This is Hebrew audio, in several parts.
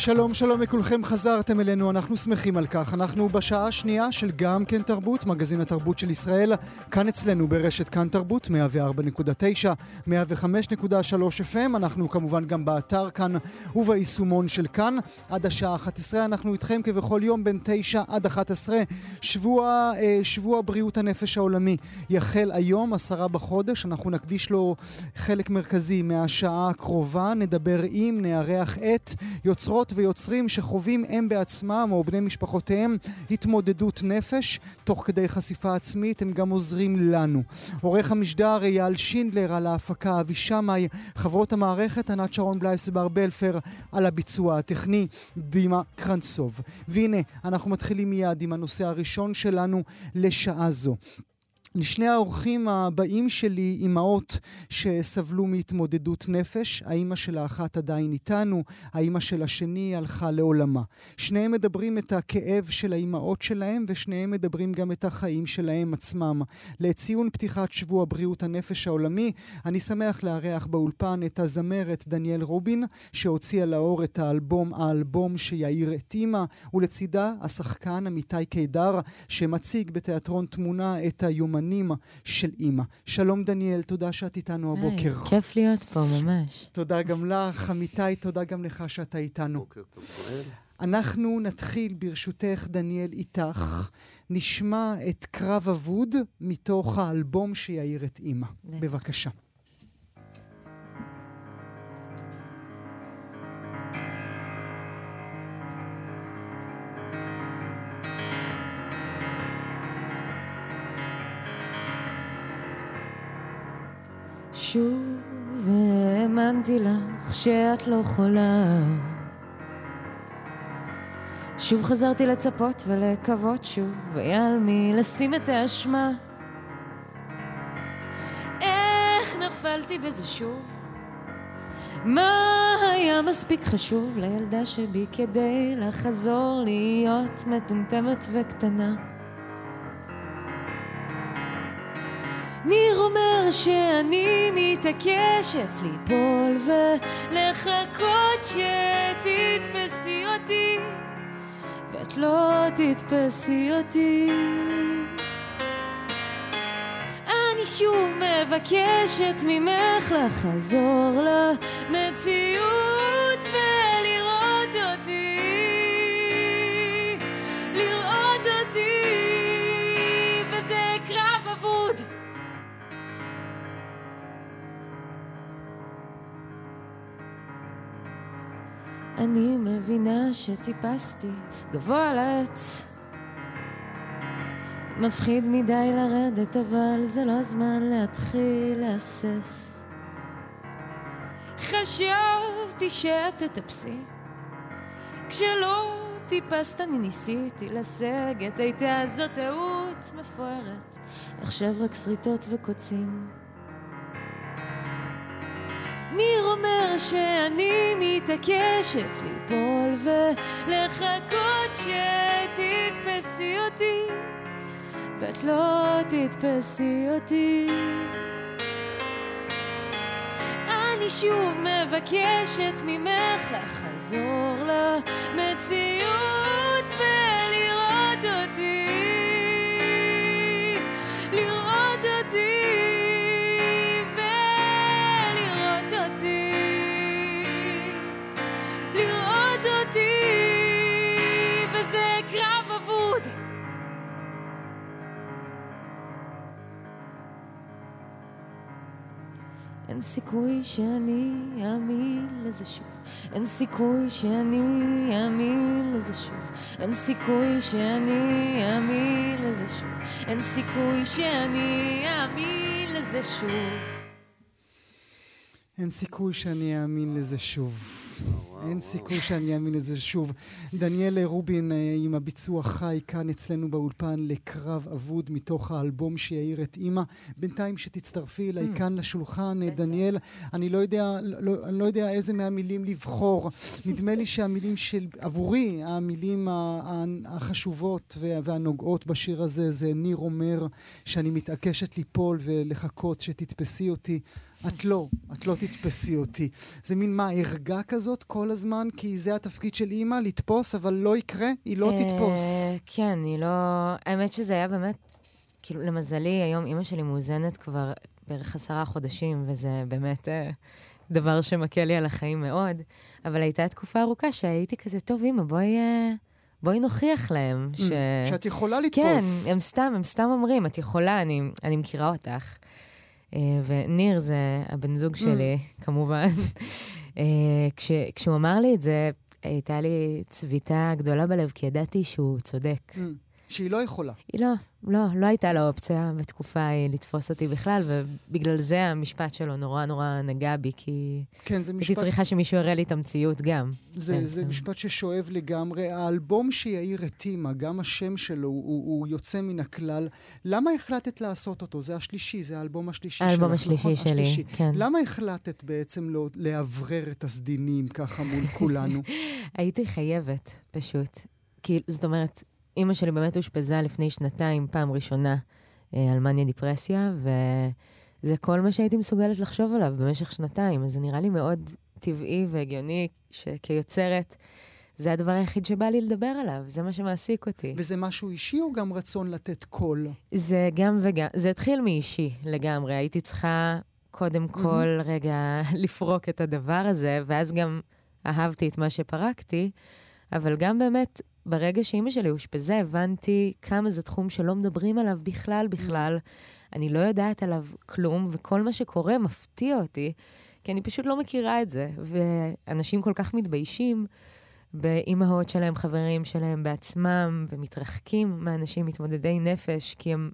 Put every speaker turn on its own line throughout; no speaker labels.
שלום, שלום לכולכם, חזרתם אלינו, אנחנו שמחים על כך. אנחנו בשעה השנייה של גם כן תרבות, מגזין התרבות של ישראל, כאן אצלנו ברשת כאן תרבות, 104.9, 105.3 FM, אנחנו כמובן גם באתר כאן וביישומון של כאן. עד השעה 11 אנחנו איתכם כבכל יום בין 9 עד 11. שבוע, אה, שבוע בריאות הנפש העולמי יחל היום, עשרה בחודש, אנחנו נקדיש לו חלק מרכזי מהשעה הקרובה, נדבר עם, נארח את יוצרות ויוצרים שחווים הם בעצמם או בני משפחותיהם התמודדות נפש, תוך כדי חשיפה עצמית הם גם עוזרים לנו. עורך המשדר אייל שינדלר על ההפקה, אבי שמאי, חברות המערכת ענת שרון בלייס ובר בלפר על הביצוע הטכני, דימה קרנצוב. והנה, אנחנו מתחילים מיד עם הנושא הראשון שלנו לשעה זו. לשני האורחים הבאים שלי, אימהות שסבלו מהתמודדות נפש, האימא של האחת עדיין איתנו, האימא של השני הלכה לעולמה. שניהם מדברים את הכאב של האימהות שלהם, ושניהם מדברים גם את החיים שלהם עצמם. לציון פתיחת שבוע בריאות הנפש העולמי, אני שמח לארח באולפן את הזמרת דניאל רובין, שהוציאה לאור את האלבום, האלבום שיאיר את אימא, ולצידה השחקן עמיתי קידר, שמציג בתיאטרון תמונה את היומן. היומנים של אימא. שלום דניאל, תודה שאת איתנו הבוקר.
היי, כיף להיות פה, ממש.
תודה גם לך. עמיתי, תודה גם לך שאתה איתנו.
בוקר טוב.
אנחנו נתחיל, ברשותך, דניאל, איתך. נשמע את קרב אבוד מתוך האלבום שיאיר את אימא. בבקשה.
שוב האמנתי לך שאת לא חולה. שוב חזרתי לצפות ולקוות שוב, והיה על מי לשים את האשמה. איך נפלתי בזה שוב? מה היה מספיק חשוב לילדה שבי כדי לחזור להיות מטומטמת וקטנה? ניר אומר שאני מתעקשת ליפול ולחכות שתתפסי אותי ואת לא תתפסי אותי. אני שוב מבקשת ממך לחזור למציאות אני מבינה שטיפסתי גבוה על העץ. מפחיד מדי לרדת, אבל זה לא הזמן להתחיל להסס. חשבתי שאת תטפסי, כשלא טיפסת אני ניסיתי לסגת, הייתה זו טעות מפוארת, עכשיו רק שריטות וקוצים. ניר אומר שאני מתעקשת ליפול ולחכות שתתפסי אותי. ואת לא תתפסי אותי. אני שוב מבקשת ממך לחזור למציאות אין סיכוי שאני אאמין לזה שוב. אין סיכוי שאני אאמין לזה שוב. אין סיכוי שאני אאמין לזה שוב. אין סיכוי שאני אאמין לזה שוב.
אין סיכוי שאני אאמין לזה שוב. אין סיכוי שאני אאמין לזה שוב. דניאל רובין אה, עם הביצוע חי כאן אצלנו באולפן לקרב אבוד מתוך האלבום שיעיר את אימא. בינתיים שתצטרפי אליי
Mm.
כאן לשולחן, אה, דניאל, אני לא יודע, לא, אני לא יודע איזה מהמילים לבחור. נדמה לי שהמילים של, עבורי, המילים החשובות וה- והנוגעות בשיר הזה, זה ניר אומר שאני מתעקשת ליפול ולחכות שתתפסי אותי. את לא, את לא תתפסי אותי. זה מין מה, ערגה כזאת כל הזמן? כי זה התפקיד של אימא, לתפוס, אבל לא יקרה, היא לא
אה,
תתפוס.
כן, היא לא... האמת שזה היה באמת, כאילו, למזלי, היום אימא שלי מאוזנת כבר בערך עשרה חודשים, וזה באמת אה, דבר שמקל לי על החיים מאוד. אבל הייתה תקופה ארוכה שהייתי כזה, טוב, אימא, בואי... אה, בואי נוכיח להם ש...
שאת יכולה
כן,
לתפוס.
הם סתם, הם סתם אומרים, את יכולה, אני, אני מכירה אותך. אה, וניר זה הבן זוג שלי, כמובן. אה, כש, כשהוא אמר לי את זה, הייתה לי צביטה גדולה בלב, כי ידעתי שהוא צודק.
שהיא לא יכולה.
היא לא, לא, לא הייתה לה אופציה בתקופה ההיא לתפוס אותי בכלל, ובגלל זה המשפט שלו נורא נורא נגע בי, כי
כן, זה
הייתי
משפט,
צריכה שמישהו יראה לי את המציאות גם.
זה,
כן,
זה
כן.
משפט ששואב לגמרי. האלבום שיאיר אימא, גם השם שלו, הוא, הוא יוצא מן הכלל. למה החלטת לעשות אותו? זה השלישי, זה האלבום השלישי
האלבום
שלך,
השלישי
נכון?
שלי,
השלישי.
כן.
למה החלטת בעצם לא, לאוורר את הסדינים ככה מול כולנו?
הייתי חייבת, פשוט. כי, זאת אומרת, אימא שלי באמת אושפזה לפני שנתיים, פעם ראשונה, אה, על מניה דיפרסיה, וזה כל מה שהייתי מסוגלת לחשוב עליו במשך שנתיים. אז זה נראה לי מאוד טבעי והגיוני שכיוצרת, זה הדבר היחיד שבא לי לדבר עליו, זה מה שמעסיק אותי.
וזה משהו אישי או גם רצון לתת קול?
זה גם וגם, זה התחיל מאישי לגמרי. הייתי צריכה קודם כל רגע לפרוק את הדבר הזה, ואז גם אהבתי את מה שפרקתי, אבל גם באמת, ברגע שאימא שלי אושפזה, הבנתי כמה זה תחום שלא מדברים עליו בכלל בכלל. אני לא יודעת עליו כלום, וכל מה שקורה מפתיע אותי, כי אני פשוט לא מכירה את זה. ואנשים כל כך מתביישים באימהות שלהם, חברים שלהם בעצמם, ומתרחקים מאנשים מתמודדי נפש, כי הם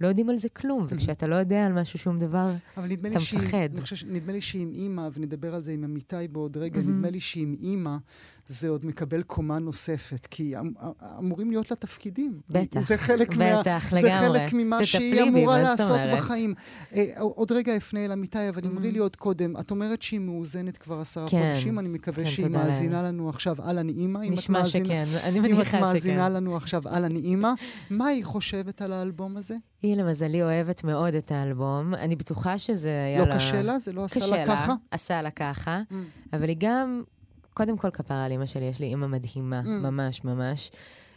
לא יודעים על זה כלום, וכשאתה לא יודע על משהו, שום דבר,
אבל נדמה
אתה מפחד.
ש- נדמה לי שעם אימא, ונדבר על זה עם אמיתי בעוד רגע, נדמה לי שעם אימא זה עוד מקבל קומה נוספת, כי אמ- אמ- אמורים להיות לה תפקידים.
בטח,
זה חלק מה...
בטח,
זה
לגמרי.
חלק ממה שהיא אמורה
מה
לעשות? בחיים. אה, עוד רגע אפנה אל אמיתי, אבל אמרי לי עוד קודם, את אומרת שהיא מאוזנת כבר עשרה
כן,
חודשים, אני מקווה
כן,
שהיא מאזינה לנו עכשיו, אהלן אימא, אם את
נשמע
מאזינה-
שכן, אני
אם את
מניחה
מאזינה
שכן.
לנו עכשיו, אהלן אימא, מה היא חושבת על האלבום הזה?
היא למזלי אוהבת מאוד את האלבום. אני בטוחה שזה היה
לא
לה...
קשה לה? זה לא עשה
קשה
לה ככה?
עשה לה ככה.
Mm.
אבל היא גם, קודם כל כפרה על אימא שלי, יש לי אימא מדהימה,
Mm.
ממש ממש.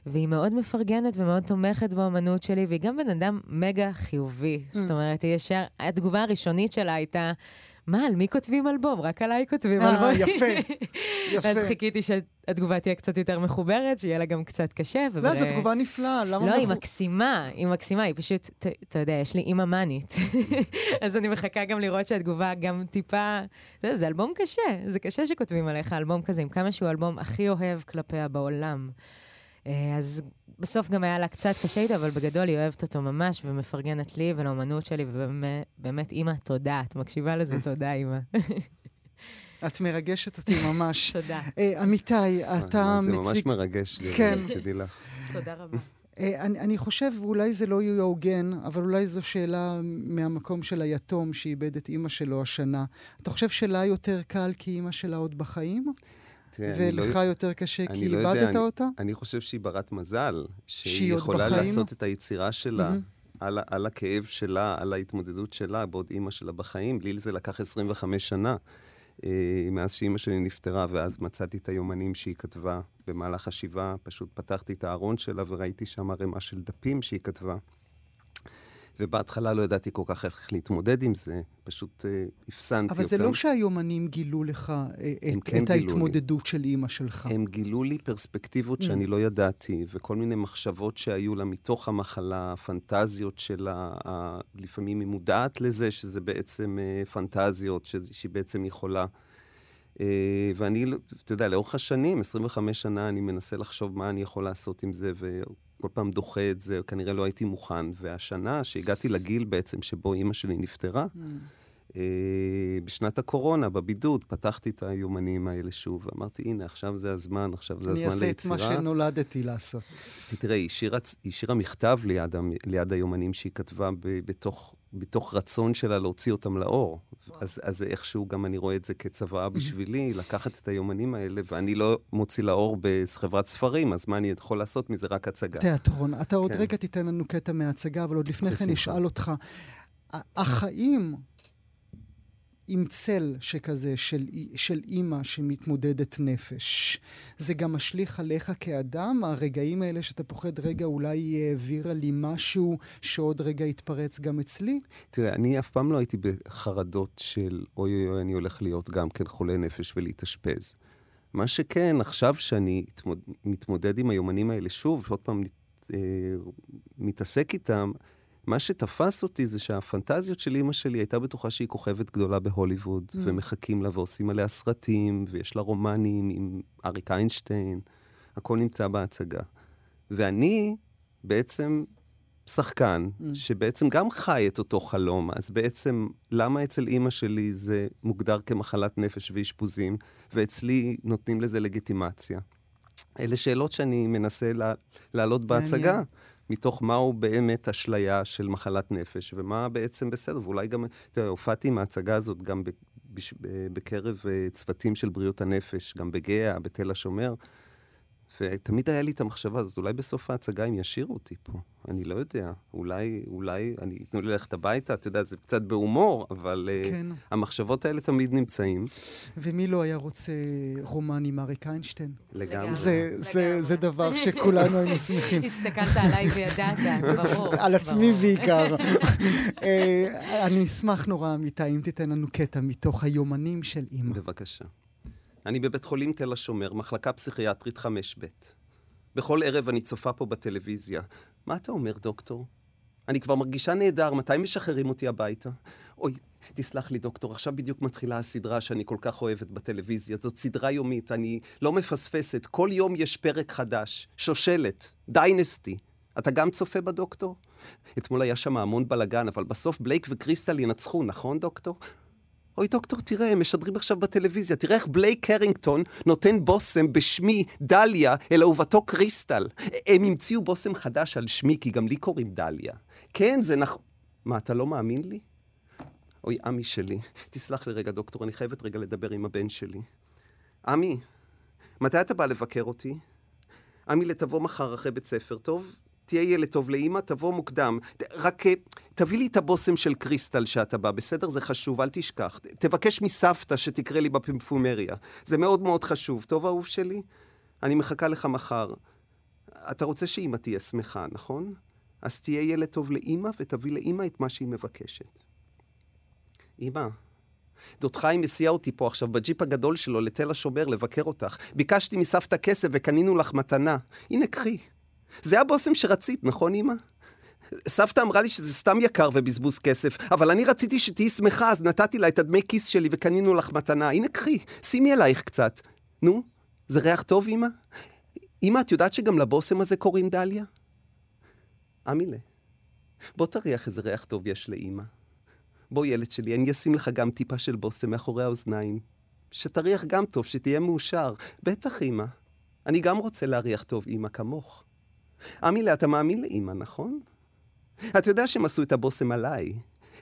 והיא מאוד מפרגנת ומאוד תומכת באמנות שלי, והיא גם בן אדם מגה חיובי.
Mm.
זאת אומרת, היא ישר, התגובה הראשונית שלה הייתה, מה, על מי כותבים אלבום? רק עליי כותבים
אה,
אלבום.
יפה, יפה.
ואז חיכיתי שהתגובה תהיה קצת יותר מחוברת, שיהיה לה גם קצת קשה.
לא,
אבל,
זו
אה,
תגובה נפלאה, למה...
לא, היא מקסימה, היא מקסימה, היא פשוט, אתה יודע, יש לי אימא מאנית. אז אני מחכה גם לראות שהתגובה גם טיפה... זה, זה אלבום קשה, זה קשה שכותבים עליך אלבום כזה, עם כמה שהוא האלבום הכי אוהב כלפיה בעולם. אה, אז בסוף גם היה לה קצת קשה איתו, אבל בגדול היא אוהבת אותו ממש, ומפרגנת לי ולאומנות שלי, ובאמת, אימא, תודה. את מקשיבה לזה? תודה, אימא.
את מרגשת אותי ממש.
תודה.
אה, אמיתי, אתה
זה ממש
מציג...
מרגש לי,
כן.
תדעי לך.
תודה רבה.
אה, אני, אני חושב, ואולי זה לא יהיה הוגן, אבל אולי זו שאלה מהמקום של היתום שאיבד את אימא שלו השנה. אתה חושב שלה יותר קל כי אימא שלה עוד בחיים?
תראה, אני לא-
ולך יותר קשה
אני
כי
לא יודע,
איבדת
אני-
אותה?
אני חושב שהיא ברת מזל,
שהיא
יכולה
בחיים?
לעשות את היצירה שלה
מהמם.
על, על הכאב שלה, על ההתמודדות שלה, בעוד אימא שלה בחיים. לי זה לקח 25 שנה, אה, מאז שאימא שלי נפטרה, ואז מצאתי את היומנים שהיא כתבה במהלך השבעה. פשוט פתחתי את הארון שלה וראיתי שם ערימה של דפים שהיא כתבה. ובהתחלה לא ידעתי כל כך איך להתמודד עם זה, פשוט אה, הפסנתי
אבל זה
אותם.
לא שהיומנים גילו לך אה, את,
כן
את
גילו לי.
ההתמודדות של אימא שלך.
הם גילו לי פרספקטיבות שאני לא ידעתי, וכל מיני מחשבות שהיו לה מתוך המחלה, פנטזיות שלה, ה- לפעמים היא מודעת לזה שזה בעצם אה, פנטזיות, ש- שהיא בעצם יכולה. אה, ואני, לא- אתה יודע, לאורך השנים, 25 שנה, אני מנסה לחשוב מה אני יכול לעשות עם זה, וכל פעם דוחה את זה, כנראה לא הייתי מוכן. והשנה, שהגעתי לגיל בעצם שבו אימא שלי נפטרה, אה, בשנת הקורונה, בבידוד, פתחתי את היומנים האלה שוב, ואמרתי, הנה, עכשיו זה הזמן, עכשיו זה הזמן ליצירה.
אני אעשה את מה שנולדתי לעשות.
תראה, היא השאירה מכתב ליד, ליד היומנים שהיא כתבה ב, בתוך, בתוך רצון שלה להוציא אותם לאור. אז, אז איכשהו גם אני רואה את זה כצוואה בשבילי, לקחת את היומנים האלה, ואני לא מוציא לאור בחברת ספרים, אז מה אני יכול לעשות מזה? רק הצגה.
תיאטרון. אתה עוד כן. רגע תיתן לנו קטע מההצגה, אבל עוד לפני כן אשאל אותך, החיים עם צל שכזה של, של אימא שמתמודדת נפש. זה גם משליך עליך כאדם? הרגעים האלה שאתה פוחד, רגע, אולי היא העבירה לי משהו שעוד רגע יתפרץ גם אצלי?
תראה, אני אף פעם לא הייתי בחרדות של אוי אוי אוי, אני הולך להיות גם כן חולה נפש ולהתאשפז. מה שכן, עכשיו שאני מתמודד עם היומנים האלה שוב, שעוד פעם אה, מתעסק איתם, מה שתפס אותי זה שהפנטזיות של אימא שלי הייתה בטוחה שהיא כוכבת גדולה בהוליווד, mm. ומחכים לה ועושים עליה סרטים, ויש לה רומנים עם אריק איינשטיין, הכל נמצא בהצגה. ואני בעצם שחקן, mm. שבעצם גם חי את אותו חלום, אז בעצם למה אצל אימא שלי זה מוגדר כמחלת נפש ואשפוזים, ואצלי נותנים לזה לגיטימציה? אלה שאלות שאני מנסה להעלות בהצגה. מתוך מהו באמת אשליה של מחלת נפש, ומה בעצם בסדר. ואולי גם, יודע, הופעתי עם ההצגה הזאת גם בקרב אה, צוותים של בריאות הנפש, גם בגאה, בתל השומר. ותמיד היה לי את המחשבה הזאת, אולי בסוף ההצגה הם ישאירו אותי פה. אני לא יודע. אולי, אולי, אני, ייתנו לי ללכת הביתה, אתה יודע, זה קצת בהומור, אבל אה, כן. uh, המחשבות האלה תמיד נמצאים.
ומי לא היה רוצה רומן עם אריק איינשטיין?
לגמרי.
זה, זה, זה דבר שכולנו היינו שמחים.
הסתכלת עליי וידעת, ברור.
על עצמי בעיקר. אה, אני אשמח נורא, אמיתי, אם תיתן לנו קטע מתוך היומנים של אימא.
בבקשה. אני בבית חולים תל השומר, מחלקה פסיכיאטרית 5ב. בכל ערב אני צופה פה בטלוויזיה. מה אתה אומר, דוקטור? אני כבר מרגישה נהדר, מתי משחררים אותי הביתה? אוי, תסלח לי, דוקטור, עכשיו בדיוק מתחילה הסדרה שאני כל כך אוהבת בטלוויזיה. זאת סדרה יומית, אני לא מפספסת. כל יום יש פרק חדש. שושלת, דיינסטי. אתה גם צופה בדוקטור? אתמול היה שם המון בלאגן, אבל בסוף בלייק וקריסטל ינצחו, נכון, דוקטור? אוי, דוקטור, תראה, הם משדרים עכשיו בטלוויזיה. תראה איך בלייק קרינגטון נותן בושם בשמי דליה אל אהובתו קריסטל. הם המציאו בושם חדש על שמי, כי גם לי קוראים דליה. כן, זה נכון. מה, אתה לא מאמין לי? אוי, עמי שלי. תסלח לי רגע, דוקטור, אני חייבת רגע לדבר עם הבן שלי. עמי, מתי אתה בא לבקר אותי? עמי, לתבוא מחר אחרי בית ספר, טוב? תהיה ילד טוב לאימא, תבוא מוקדם. רק אה, תביא לי את הבושם של קריסטל שאתה בא, בסדר? זה חשוב, אל תשכח. תבקש מסבתא שתקרא לי בפמפומריה. זה מאוד מאוד חשוב. טוב, אהוב שלי? אני מחכה לך מחר. אתה רוצה שאימא תהיה שמחה, נכון? אז תהיה ילד טוב לאימא ותביא לאימא את מה שהיא מבקשת. אימא, דוד חיים הסיע אותי פה עכשיו בג'יפ הגדול שלו לתל השומר לבקר אותך. ביקשתי מסבתא כסף וקנינו לך מתנה. הנה, קחי. זה הבושם שרצית, נכון, אמא? סבתא אמרה לי שזה סתם יקר ובזבוז כסף, אבל אני רציתי שתהיי שמחה, אז נתתי לה את הדמי כיס שלי וקנינו לך מתנה. הנה, קחי, שימי אלייך קצת. נו, זה ריח טוב, אמא? אמא, את יודעת שגם לבושם הזה קוראים דליה? אמילה, בוא תריח איזה ריח טוב יש לאמא. בוא, ילד שלי, אני אשים לך גם טיפה של בושם מאחורי האוזניים. שתריח גם טוב, שתהיה מאושר. בטח, אמא. אני גם רוצה להריח טוב, אמא, כמוך. אמילה, אתה מאמין לאמא, נכון? אתה יודע שהם עשו את הבושם עליי.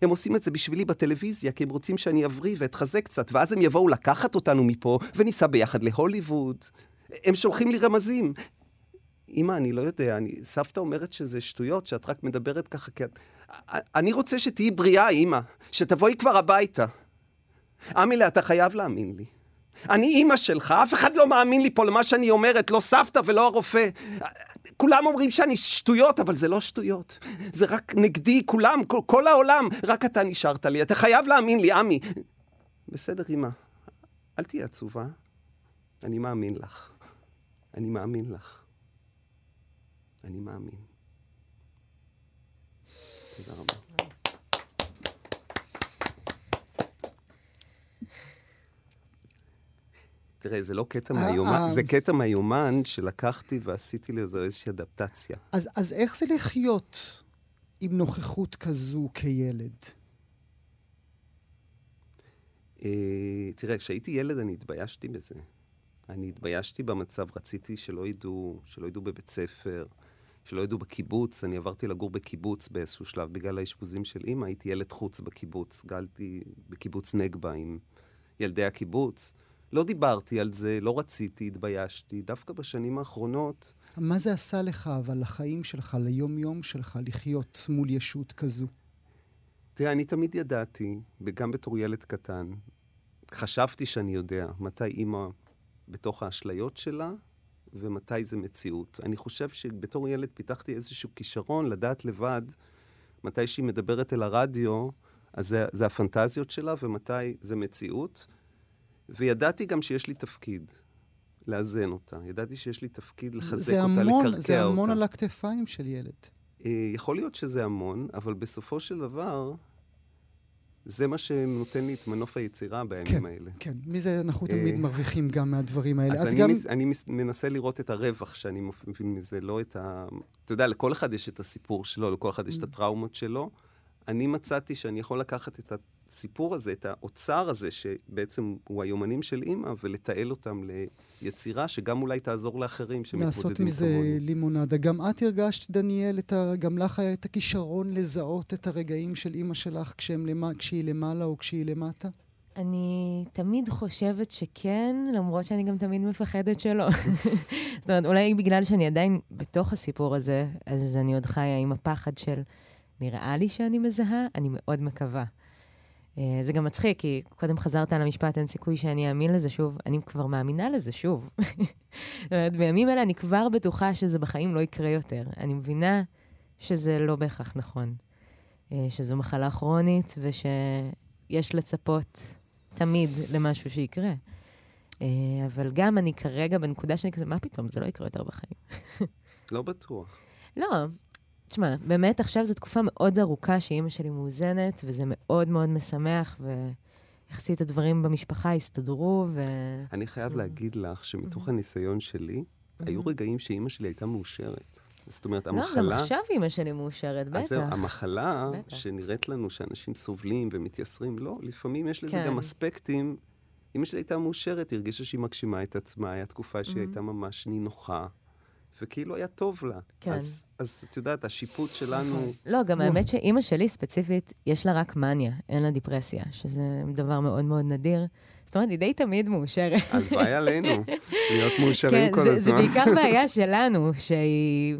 הם עושים את זה בשבילי בטלוויזיה, כי הם רוצים שאני אבריא ואתחזק קצת, ואז הם יבואו לקחת אותנו מפה, וניסע ביחד להוליווד. הם שולחים לי רמזים. אמא, אני לא יודע, אני... סבתא אומרת שזה שטויות, שאת רק מדברת ככה, כי את... אני רוצה שתהיי בריאה, אמא. שתבואי כבר הביתה. אמילה, אתה חייב להאמין לי. אני אימא שלך, אף אחד לא מאמין לי פה למה שאני אומרת, לא סבתא ולא הרופא. כולם אומרים שאני שטויות, אבל זה לא שטויות. זה רק נגדי, כולם, כל, כל העולם. רק אתה נשארת לי. אתה חייב להאמין לי, עמי. בסדר, אמא. אל תהיה עצובה. אני מאמין לך. אני מאמין לך. אני מאמין. תודה רבה. תראה, זה לא קטע אה, מהיומן, אה. זה קטע מהיומן שלקחתי ועשיתי לזה איזושהי אדפטציה.
אז, אז איך זה לחיות עם נוכחות כזו כילד?
אה, תראה, כשהייתי ילד אני התביישתי בזה. אני התביישתי במצב, רציתי שלא ידעו, שלא ידעו בבית ספר, שלא ידעו בקיבוץ. אני עברתי לגור בקיבוץ באיזשהו שלב בגלל האשפוזים של אימא, הייתי ילד חוץ בקיבוץ. גלתי בקיבוץ נגבה עם ילדי הקיבוץ. לא דיברתי על זה, לא רציתי, התביישתי. דווקא בשנים האחרונות...
מה זה עשה לך, אבל, לחיים שלך, ליום-יום שלך, לחיות מול ישות כזו?
תראה, אני תמיד ידעתי, וגם בתור ילד קטן, חשבתי שאני יודע מתי אימא בתוך האשליות שלה ומתי זה מציאות. אני חושב שבתור ילד פיתחתי איזשהו כישרון לדעת לבד מתי שהיא מדברת אל הרדיו, אז זה, זה הפנטזיות שלה ומתי זה מציאות. וידעתי גם שיש לי תפקיד. לאזן אותה. ידעתי שיש לי תפקיד לחזק אותה,
המון,
לקרקע אותה.
זה המון על הכתפיים של ילד.
אה, יכול להיות שזה המון, אבל בסופו של דבר, זה מה שנותן לי את מנוף היצירה בימים
כן,
האלה.
כן, מזה אנחנו תמיד
אה,
מרוויחים גם מהדברים האלה.
אז אני,
גם...
מס, אני מס, מנסה לראות את הרווח שאני מבין מזה, לא את ה... אתה יודע, לכל אחד יש את הסיפור שלו, לכל אחד יש את הטראומות שלו. אני מצאתי שאני יכול לקחת את הסיפור הזה, את האוצר הזה, שבעצם הוא היומנים של אימא, ולתעל אותם ליצירה שגם אולי תעזור לאחרים שמתמודדים כמוני.
לעשות מזה כמוני. לימונדה. גם את הרגשת, דניאל, ה... גם לך היה את הכישרון לזהות את הרגעים של אימא שלך למע... כשהיא למעלה או כשהיא למטה?
אני תמיד חושבת שכן, למרות שאני גם תמיד מפחדת שלא. זאת אומרת, אולי בגלל שאני עדיין בתוך הסיפור הזה, אז אני עוד חיה עם הפחד של... נראה לי שאני מזהה, אני מאוד מקווה. Uh, זה גם מצחיק, כי קודם חזרת על המשפט, אין סיכוי שאני אאמין לזה שוב. אני כבר מאמינה לזה שוב. זאת אומרת, בימים אלה אני כבר בטוחה שזה בחיים לא יקרה יותר. אני מבינה שזה לא בהכרח נכון. Uh, שזו מחלה כרונית ושיש לצפות תמיד למשהו שיקרה. Uh, אבל גם אני כרגע בנקודה שאני כזה, מה פתאום, זה לא יקרה יותר בחיים.
לא בטוח.
לא, תשמע, באמת עכשיו זו תקופה מאוד ארוכה שאימא שלי מאוזנת, וזה מאוד מאוד משמח, ויחסית הדברים במשפחה הסתדרו, ו...
אני חייב להגיד לך שמתוך הניסיון שלי, היו רגעים שאימא שלי הייתה מאושרת. זאת אומרת, המחלה...
לא, גם עכשיו אימא שלי מאושרת, בטח. אז זהו,
המחלה בטח. שנראית לנו שאנשים סובלים ומתייסרים, לא, לפעמים יש לזה כן. גם אספקטים. אימא שלי הייתה מאושרת, היא הרגישה שהיא מגשימה את עצמה, הייתה תקופה שהיא הייתה ממש נינוחה. וכאילו היה טוב לה. כן. אז, אז את יודעת, השיפוט שלנו... נכון.
לא, גם האמת שאימא שלי ספציפית, יש לה רק מניה, אין לה דיפרסיה, שזה דבר מאוד מאוד נדיר. זאת אומרת, היא די תמיד מאושרת.
הלוואי עלינו, להיות מאושרים
כן,
כל
זה,
הזמן.
זה בעיקר בעיה שלנו, שהיא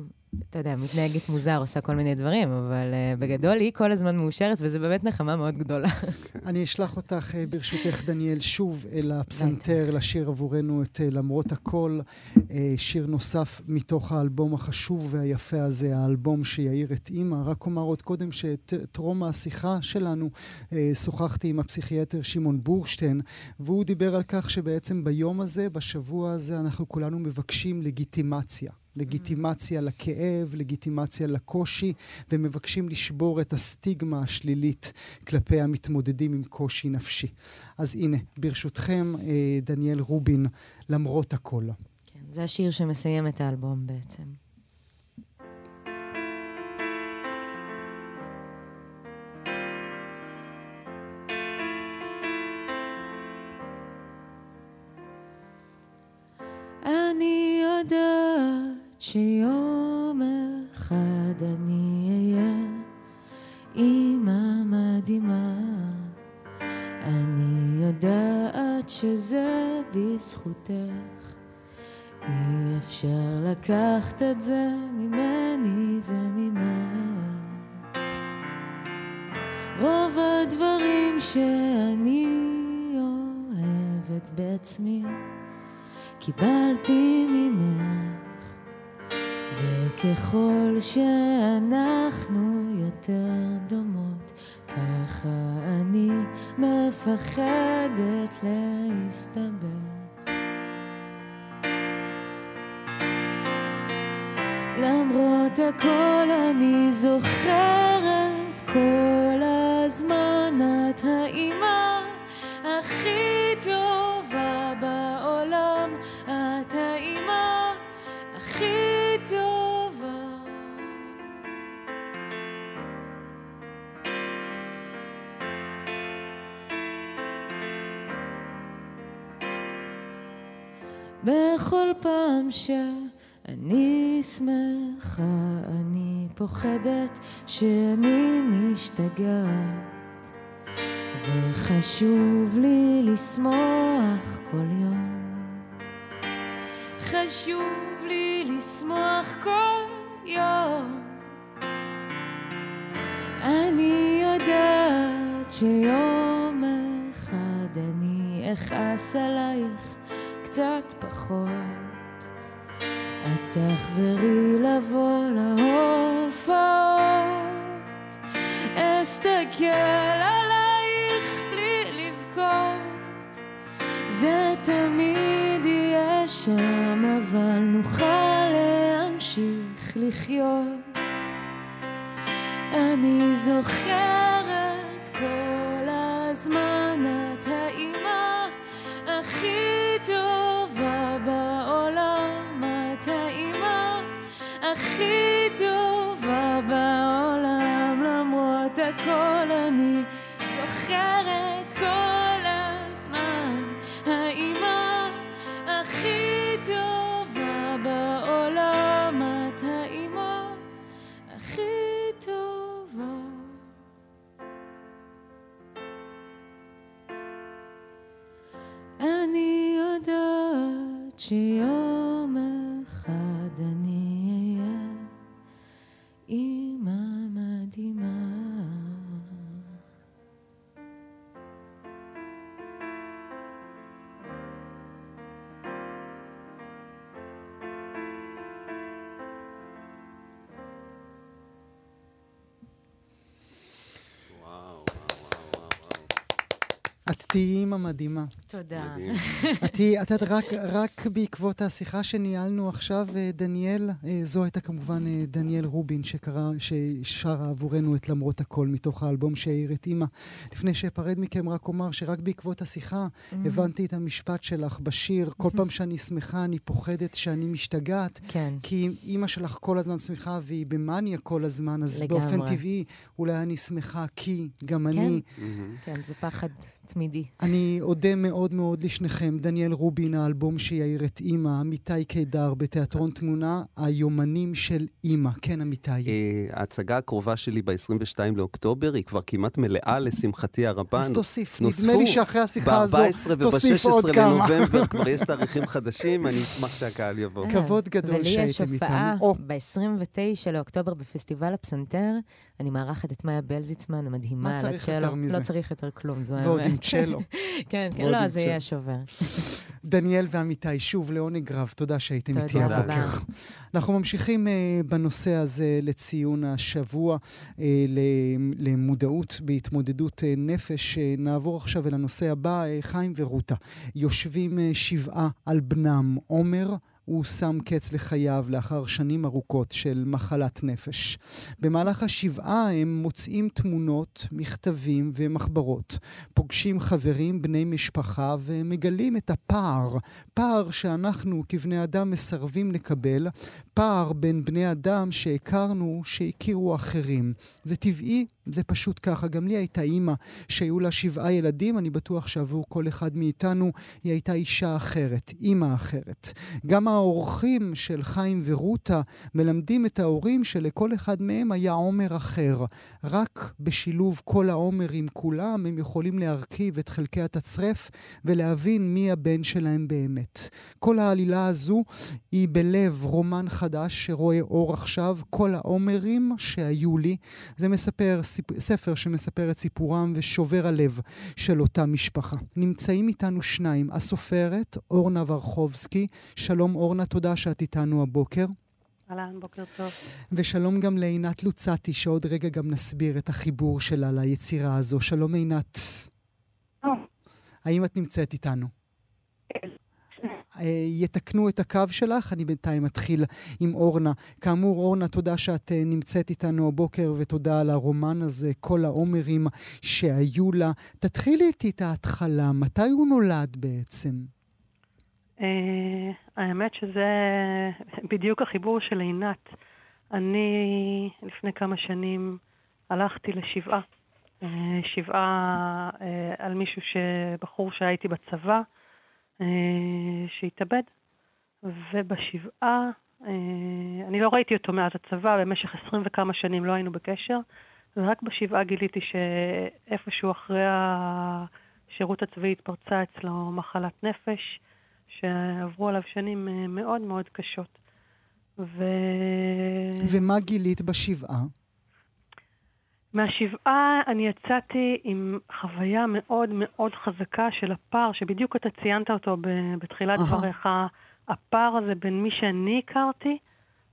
אתה יודע, מתנהגת מוזר, עושה כל מיני דברים, אבל uh, בגדול היא כל הזמן מאושרת, וזו באמת נחמה מאוד גדולה.
אני אשלח אותך, uh, ברשותך, דניאל, שוב אל הפסנתר, לשיר עבורנו את uh, למרות הכל, uh, שיר נוסף מתוך האלבום החשוב והיפה הזה, האלבום שיעיר את אימא. רק אומר עוד קודם שטרום השיחה שלנו, uh, שוחחתי עם הפסיכיאטר שמעון בורשטיין, והוא דיבר על כך שבעצם ביום הזה, בשבוע הזה, אנחנו כולנו מבקשים לגיטימציה. לגיטימציה לכאב, לגיטימציה לקושי, ומבקשים לשבור את הסטיגמה השלילית כלפי המתמודדים עם קושי נפשי. אז הנה, ברשותכם, אה, דניאל רובין, למרות הכל.
כן, זה השיר שמסיים את האלבום בעצם. אני יודעת שיום אחד אני אהיה אימא מדהימה. אני יודעת שזה בזכותך. אי אפשר לקחת את זה ממני וממך. רוב הדברים שאני אוהבת בעצמי, קיבלתי ממך. וככל שאנחנו יותר דומות, ככה אני מפחדת להסתבר. למרות הכל אני זוכרת כל הזמן את האימא הכי בכל פעם שאני שמחה, אני פוחדת שאני משתגעת, וחשוב לי לשמוח כל יום. חשוב לי לשמוח כל יום. אני יודעת שיום אחד אני אכעס עלייך קצת פחות. את תחזרי לבוא להופעות, אסתכל עלייך בלי לבכות. זה תמיד יהיה שם, אבל נוכל להמשיך לחיות. אני זוכרת כל הזמן את האימא הכי טובה הכי טובה בעולם, למרות הכל אני זוכרת כל
תהיי אימא מדהימה.
תודה.
את יודעת, רק, רק בעקבות השיחה שניהלנו עכשיו, אה, דניאל, אה, זו הייתה כמובן אה, דניאל רובין, שקרא, ששרה עבורנו את למרות הכל, מתוך האלבום שהעיר את אימא. לפני שאפרד מכם, רק אומר שרק בעקבות השיחה הבנתי את המשפט שלך בשיר, כל פעם שאני שמחה, אני פוחדת שאני משתגעת.
כן.
כי אימא שלך כל הזמן שמחה והיא במאניה כל הזמן, אז
לגמרי.
באופן טבעי אולי אני שמחה כי גם
כן.
אני.
מהמם.
כן, זה פחד תמידי.
אני אודה מאוד מאוד לשניכם. דניאל רובין, האלבום שיעיר את אימא, עמיתי קידר בתיאטרון תמונה, היומנים של אימא. כן, עמיתי.
אה, ההצגה הקרובה שלי ב-22 לאוקטובר היא כבר כמעט מלאה, לשמחתי הרבה.
אז תוסיף.
נוספו
נדמה לי שאחרי השיחה הזו
ב-14
תוסיף עוד
וב-16
כמה.
לנובמבר כבר יש תאריכים חדשים, אני אשמח שהקהל יבוא.
כבוד גדול
ולי יש
שהייתם
הופעה
איתנו. או.
ב-29 לאוקטובר בפסטיבל הפסנתר. אני מארחת את מאיה בלזיצמן המדהימה
מה
על
צריך
הצ'לו.
יותר מזה?
לא צריך יותר כלום, זו
ועוד עם
האמת.
צ'לו.
כן, כן,
עם
לא, זה. יהיה שובר.
דניאל ועמיתי, שוב לעונג רב, תודה שהייתם איתי. הבוקר. אנחנו ממשיכים uh, בנושא הזה לציון השבוע uh, למודעות בהתמודדות uh, נפש. Uh, נעבור עכשיו אל הנושא הבא, uh, חיים ורותה. יושבים uh, שבעה על בנם עומר. הוא שם קץ לחייו לאחר שנים ארוכות של מחלת נפש. במהלך השבעה הם מוצאים תמונות, מכתבים ומחברות, פוגשים חברים, בני משפחה, ומגלים את הפער, פער שאנחנו כבני אדם מסרבים לקבל, פער בין בני אדם שהכרנו, שהכירו אחרים. זה טבעי, זה פשוט ככה. גם לי הייתה אימא שהיו לה שבעה ילדים, אני בטוח שעבור כל אחד מאיתנו היא הייתה אישה אחרת, אימא אחרת. גם האורחים של חיים ורותה מלמדים את ההורים שלכל אחד מהם היה עומר אחר. רק בשילוב כל העומר עם כולם הם יכולים להרכיב את חלקי התצרף ולהבין מי הבן שלהם באמת. כל העלילה הזו היא בלב רומן חדש שרואה אור עכשיו, כל העומרים שהיו לי. זה מספר. ספר שמספר את סיפורם ושובר הלב של אותה משפחה. נמצאים איתנו שניים, הסופרת אורנה ורחובסקי. שלום אורנה, תודה שאת איתנו הבוקר.
אהלן, בוקר טוב.
ושלום גם לעינת לוצתי, שעוד רגע גם נסביר את החיבור שלה ליצירה הזו. שלום עינת. האם את נמצאת איתנו? יתקנו את הקו שלך, אני בינתיים אתחיל עם אורנה. כאמור, אורנה, תודה שאת אה, נמצאת איתנו הבוקר, ותודה על הרומן הזה, כל העומרים שהיו לה. תתחילי איתי את ההתחלה, מתי הוא נולד בעצם?
אה, האמת שזה בדיוק החיבור של עינת. אני לפני כמה שנים הלכתי לשבעה. אה, שבעה על מישהו. בחור שהייתי בצבא, שהתאבד. ובשבעה, אה, אני לא ראיתי אותו מאז הצבא, במשך עשרים וכמה שנים לא היינו בקשר, ורק בשבעה גיליתי שאיפשהו אחרי השירות הצבאי התפרצה אצלו מחלת נפש, שעברו עליו שנים אה, מאוד מאוד קשות. ו...
ומה גילית בשבעה?
מהשבעה אני יצאתי עם חוויה מאוד מאוד חזקה של הפער, שבדיוק אתה ציינת אותו בתחילת דבריך, הפער הזה בין מי שאני הכרתי,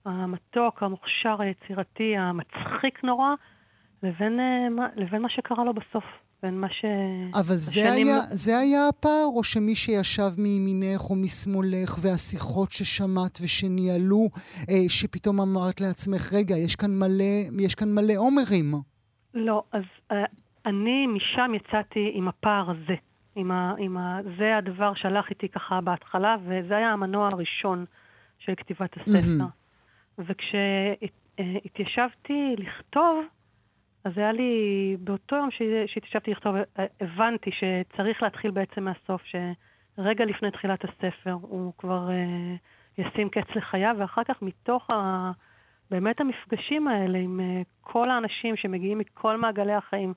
המתוק, המוכשר, היצירתי, המצחיק נורא, לבין, אה, לבין מה שקרה לו בסוף. בין מה ש...
אבל זה היה, זה היה הפער, או שמי שישב מימינך או משמאלך, והשיחות ששמעת ושניהלו, אה, שפתאום אמרת לעצמך, רגע, יש כאן מלא, יש כאן מלא עומרים.
לא, אז אה, אני משם יצאתי עם הפער הזה. עם ה, עם ה, זה הדבר שהלך איתי ככה בהתחלה, וזה היה המנוע הראשון של כתיבת הספר. Mm-hmm. וכשהתיישבתי לכתוב, אז היה לי, באותו יום שהתיישבתי לכתוב, הבנתי שצריך להתחיל בעצם מהסוף, שרגע לפני תחילת הספר הוא כבר uh, ישים קץ לחייו, ואחר כך מתוך ה... באמת המפגשים האלה עם uh, כל האנשים שמגיעים מכל מעגלי החיים,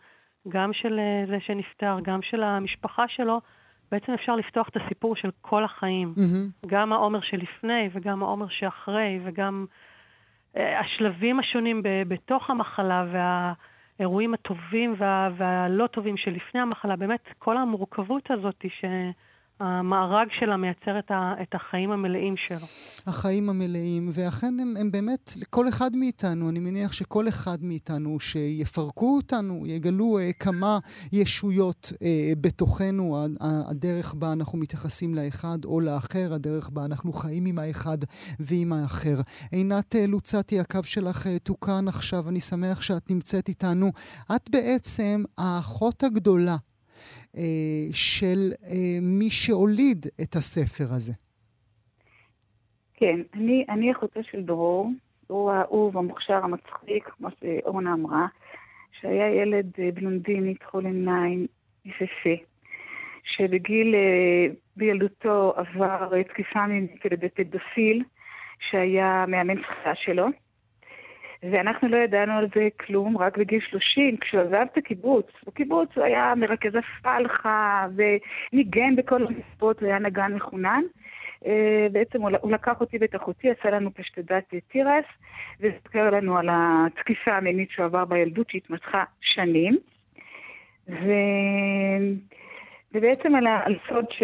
גם של uh, זה שנפטר, גם של המשפחה שלו, בעצם אפשר לפתוח את הסיפור של כל החיים. Mm-hmm. גם העומר שלפני וגם העומר שאחרי, וגם uh, השלבים השונים ב- בתוך המחלה וה... האירועים הטובים וה, והלא טובים שלפני המחלה, באמת כל המורכבות הזאת ש... המארג שלה מייצר את, ה, את החיים המלאים שלו.
החיים המלאים, ואכן הם, הם באמת, לכל אחד מאיתנו, אני מניח שכל אחד מאיתנו שיפרקו אותנו, יגלו אה, כמה ישויות אה, בתוכנו, הדרך בה אנחנו מתייחסים לאחד או לאחר, הדרך בה אנחנו חיים עם האחד ועם האחר. עינת אה, לוצתי, הקו שלך אה, תוקן עכשיו, אני שמח שאת נמצאת איתנו. את בעצם האחות הגדולה של אה, מי שהוליד את הספר הזה.
כן, אני, אני אחותו של דרור, הוא האהוב, המוכשר, המצחיק, כמו שאורנה אמרה, שהיה ילד אה, בלונדיני, כחול עיניים, יפהפה, שבגיל, בילדותו עבר תקיפה מינית על ידי פדופיל, שהיה מאמן שחייה שלו. ואנחנו לא ידענו על זה כלום, רק בגיל 30, כשהוא עזב את הקיבוץ. בקיבוץ הוא היה מרכז הפלחה וניגן בכל המשפות, הוא היה נגן מחונן. אה, בעצם הוא לקח אותי ואת אחותי, עשה לנו פשטדת תירס, והזכר לנו על התקיפה המינית שהוא עבר בילדות שהתמשכה שנים. ו... ובעצם על, הסוד ש...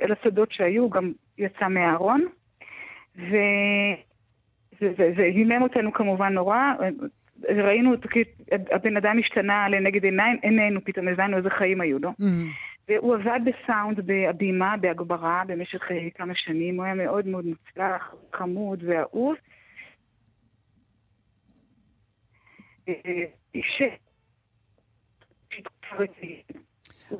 על הסודות שהיו, הוא גם יצא מהארון. ו... זה, הימם אותנו כמובן נורא. ראינו, הבן אדם השתנה לנגד עיניים, עינינו, פתאום הבנו איזה חיים היו לו. Mm-hmm. והוא עבד בסאונד, בהבימה, בהגברה, במשך אה, כמה שנים. הוא היה מאוד מאוד מוצלח, חמוד ואהוב.
אה, אה,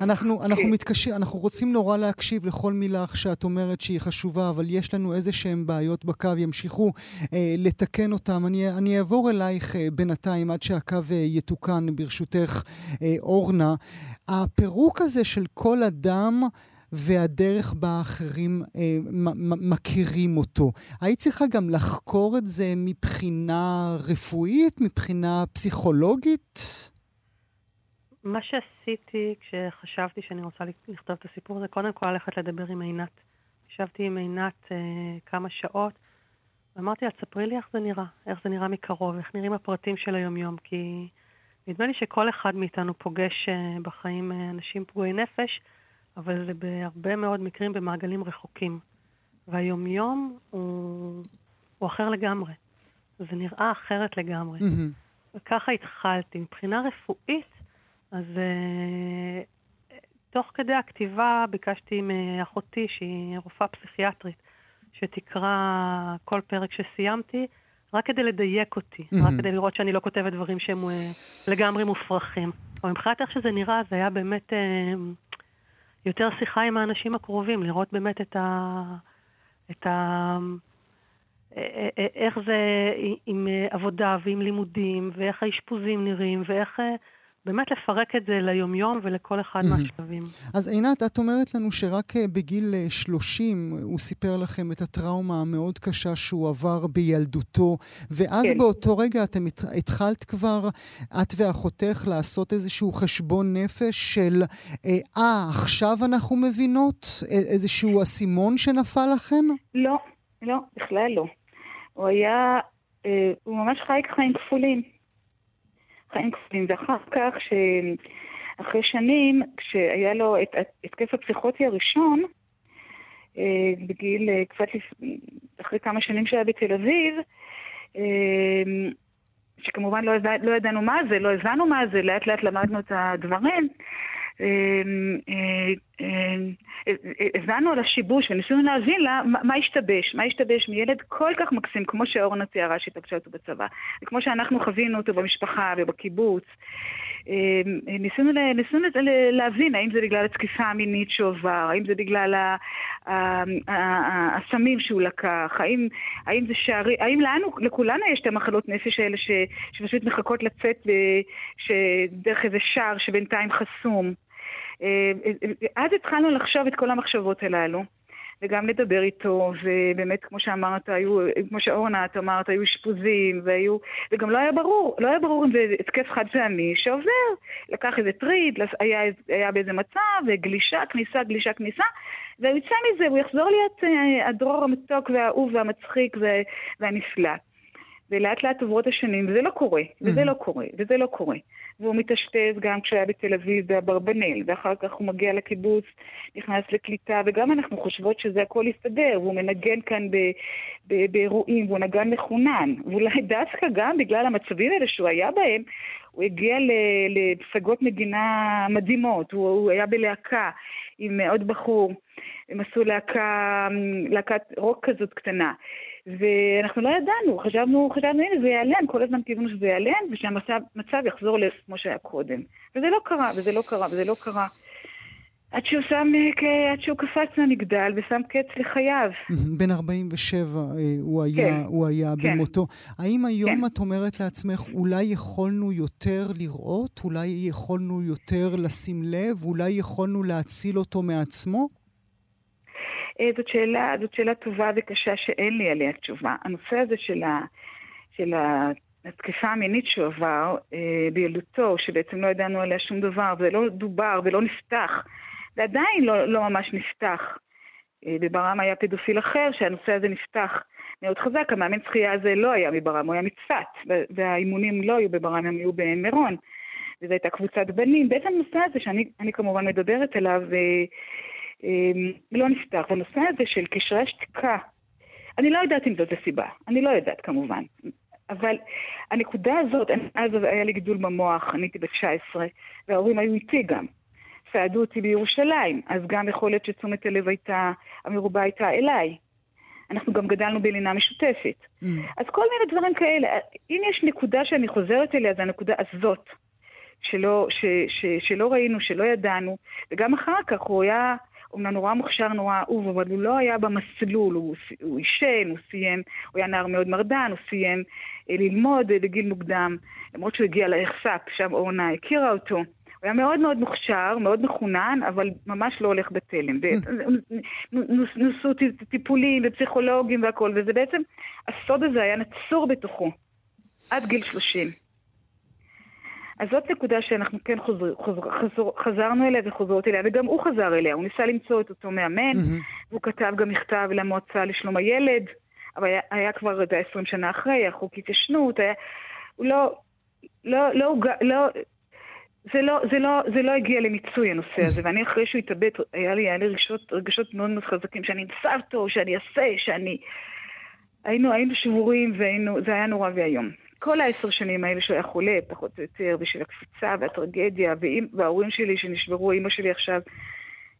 אנחנו, אנחנו כן. מתקשים, אנחנו רוצים נורא להקשיב לכל מילה שאת אומרת שהיא חשובה, אבל יש לנו איזה שהן בעיות בקו, ימשיכו אה, לתקן אותם. אני, אני אעבור אלייך אה, בינתיים עד שהקו אה, יתוקן, ברשותך, אה, אורנה. הפירוק הזה של כל אדם... והדרך בה אחרים אה, מכירים אותו. היית צריכה גם לחקור את זה מבחינה רפואית, מבחינה פסיכולוגית?
מה שעשיתי כשחשבתי שאני רוצה לכתוב את הסיפור הזה, קודם כל ללכת לדבר עם עינת. ישבתי עם עינת אה, כמה שעות, ואמרתי לה, תספרי לי איך זה נראה, איך זה נראה מקרוב, איך נראים הפרטים של היומיום, כי נדמה לי שכל אחד מאיתנו פוגש אה, בחיים אה, אנשים פגועי נפש, אבל זה בהרבה מאוד מקרים במעגלים רחוקים. והיומיום הוא, הוא אחר לגמרי. זה נראה אחרת לגמרי. Mm-hmm. וככה התחלתי. מבחינה רפואית, אז uh, תוך כדי הכתיבה ביקשתי מאחותי, שהיא רופאה פסיכיאטרית, שתקרא כל פרק שסיימתי, רק כדי לדייק אותי, mm-hmm. רק כדי לראות שאני לא כותבת דברים שהם uh, לגמרי מופרכים. אבל מבחינת איך שזה נראה, זה היה באמת uh, יותר שיחה עם האנשים הקרובים, לראות באמת את ה... את ה איך זה עם עבודה ועם לימודים, ואיך האשפוזים נראים, ואיך באמת לפרק את זה ליומיום ולכל אחד מהשלבים.
אז עינת, את אומרת לנו שרק אה, בגיל 30 אה, הוא סיפר לכם את הטראומה המאוד קשה שהוא עבר בילדותו, ואז כן. באותו רגע אתם התחלת כבר, את ואחותך, לעשות איזשהו חשבון נפש של, אה, אה עכשיו אנחנו מבינות? איזשהו אסימון שנפל לכן?
לא, לא, בכלל לא. הוא היה, הוא ממש חי חיים כפולים. חיים כפולים, ואחר כך, ש... אחרי שנים, כשהיה לו את התקף הפסיכוטי הראשון, אה, בגיל, אה, קצת אחרי כמה שנים שהיה בתל אביב, אה, שכמובן לא, לא ידענו מה זה, לא הבנו מה זה, לאט לאט למדנו את הדברים. אה, אה, אה, הבנו על השיבוש וניסינו להבין לה, מה השתבש, מה השתבש מילד כל כך מקסים, כמו שאורנה תיארה שהתפגשה אותו בצבא, וכמו שאנחנו חווינו אותו במשפחה ובקיבוץ. אמ, ניסינו, ניסינו להבין האם זה בגלל התקיפה המינית שעובר, האם זה בגלל הסמים שהוא לקח, האם, האם זה שערי, האם לנו, לכולנו יש את המחלות נפש האלה ש, שפשוט מחכות לצאת דרך איזה שער שבינתיים חסום. אה, אז התחלנו לחשוב את כל המחשבות הללו. וגם לדבר איתו, ובאמת, כמו שאמרת, היו, כמו שאורנה, את אמרת, היו אשפוזים, והיו, וגם לא היה ברור, לא היה ברור אם זה התקף חד פעמי שעובר. לקח איזה טריד, היה, היה באיזה מצב, גלישה, כניסה, גלישה, כניסה, והוא יצא מזה, הוא יחזור להיות אה, הדרור המתוק והאהוב והמצחיק והנפלא. ולאט לאט עוברות השנים, וזה לא קורה, וזה לא קורה, וזה לא קורה. והוא מתאשפז גם כשהיה בתל אביב באברבנל, ואחר כך הוא מגיע לקיבוץ, נכנס לקליטה, וגם אנחנו חושבות שזה הכל יסתדר, והוא מנגן כאן ב, ב, באירועים, והוא נגן מחונן. ואולי דווקא גם בגלל המצבים האלה שהוא היה בהם, הוא הגיע לפסגות נגינה מדהימות, הוא, הוא היה בלהקה עם עוד בחור, הם עשו להקה, להקת רוק כזאת קטנה. ואנחנו לא ידענו, חשבנו, חשבנו, הנה זה ייעלם, כל הזמן קיווינו שזה ייעלם, ושהמצב יחזור כמו שהיה קודם. וזה לא קרה, וזה לא קרה, וזה לא קרה. עד שהוא שם, עד שהוא קפץ מהמגדל ושם קץ לחייו.
בן 47 אה, הוא היה, כן, הוא היה כן. במותו. האם היום כן. את אומרת לעצמך, אולי יכולנו יותר לראות? אולי יכולנו יותר לשים לב? אולי יכולנו להציל אותו מעצמו?
אה, זאת שאלה, זאת שאלה טובה וקשה שאין לי עליה תשובה. הנושא הזה של, ה, של התקיפה המינית שהוא עבר אה, בילדותו, שבעצם לא ידענו עליה שום דבר, ולא דובר ולא נפתח, ועדיין לא, לא ממש נפתח. אה, בברם היה פדופיל אחר שהנושא הזה נפתח מאוד חזק, המאמן שחייה הזה לא היה מברם, הוא היה מצפת, והאימונים לא היו בברם, הם היו במירון. וזו הייתה קבוצת בנים. בעצם הנושא הזה שאני כמובן מדברת עליו, אה, לא נפתח. הנושא הזה של קשרי השתיקה, אני לא יודעת אם זאת הסיבה, אני לא יודעת כמובן. אבל הנקודה הזאת, אז היה לי גידול במוח, אני הייתי בת 19, וההורים היו איתי גם. סעדו אותי בירושלים, אז גם יכול להיות שתשומת הלב הייתה, המרובה הייתה אליי. אנחנו גם גדלנו בלינה משותפת. Mm. אז כל מיני דברים כאלה. אם יש נקודה שאני חוזרת אליה, זה הנקודה הזאת. שלא, ש, ש, שלא ראינו, שלא ידענו, וגם אחר כך הוא היה אומנם נורא מוכשר, נורא אהוב, אבל הוא לא היה במסלול, הוא, הוא עישן, הוא סיים, הוא היה נער מאוד מרדן, הוא סיים אה, ללמוד אה, בגיל מוקדם, למרות שהוא הגיע לאכסאפ, שם אורנה הכירה אותו. הוא היה מאוד מאוד מוכשר, מאוד מחונן, אבל ממש לא הולך בתלם. נוסו טיפולים ופסיכולוגים והכול, וזה בעצם, הסוד הזה היה נצור בתוכו, עד גיל 30. אז זאת נקודה שאנחנו כן חוזר, חוזר, חזר, חזרנו אליה וחוזרות אליה, וגם הוא חזר אליה, הוא ניסה למצוא את אותו מאמן, mm-hmm. והוא כתב גם מכתב למועצה לשלום הילד, אבל היה, היה כבר, זה 20 שנה אחרי, היה חוק התיישנות, היה... הוא לא, לא, לא, לא, לא זה לא, זה, לא, זה לא הגיע למיצוי הנושא הזה, ואני אחרי שהוא התאבד, היה לי, היה לי רגשות, רגשות מאוד מאוד חזקים, שאני אמצא אותו, שאני אעשה, שאני... היינו, היינו שבורים, והיינו, זה היה נורא ואיום. כל העשר שנים האלה שהוא היה חולה, פחות או יותר, בשביל הקפיצה והטרגדיה, וההורים שלי שנשברו, אימא שלי עכשיו,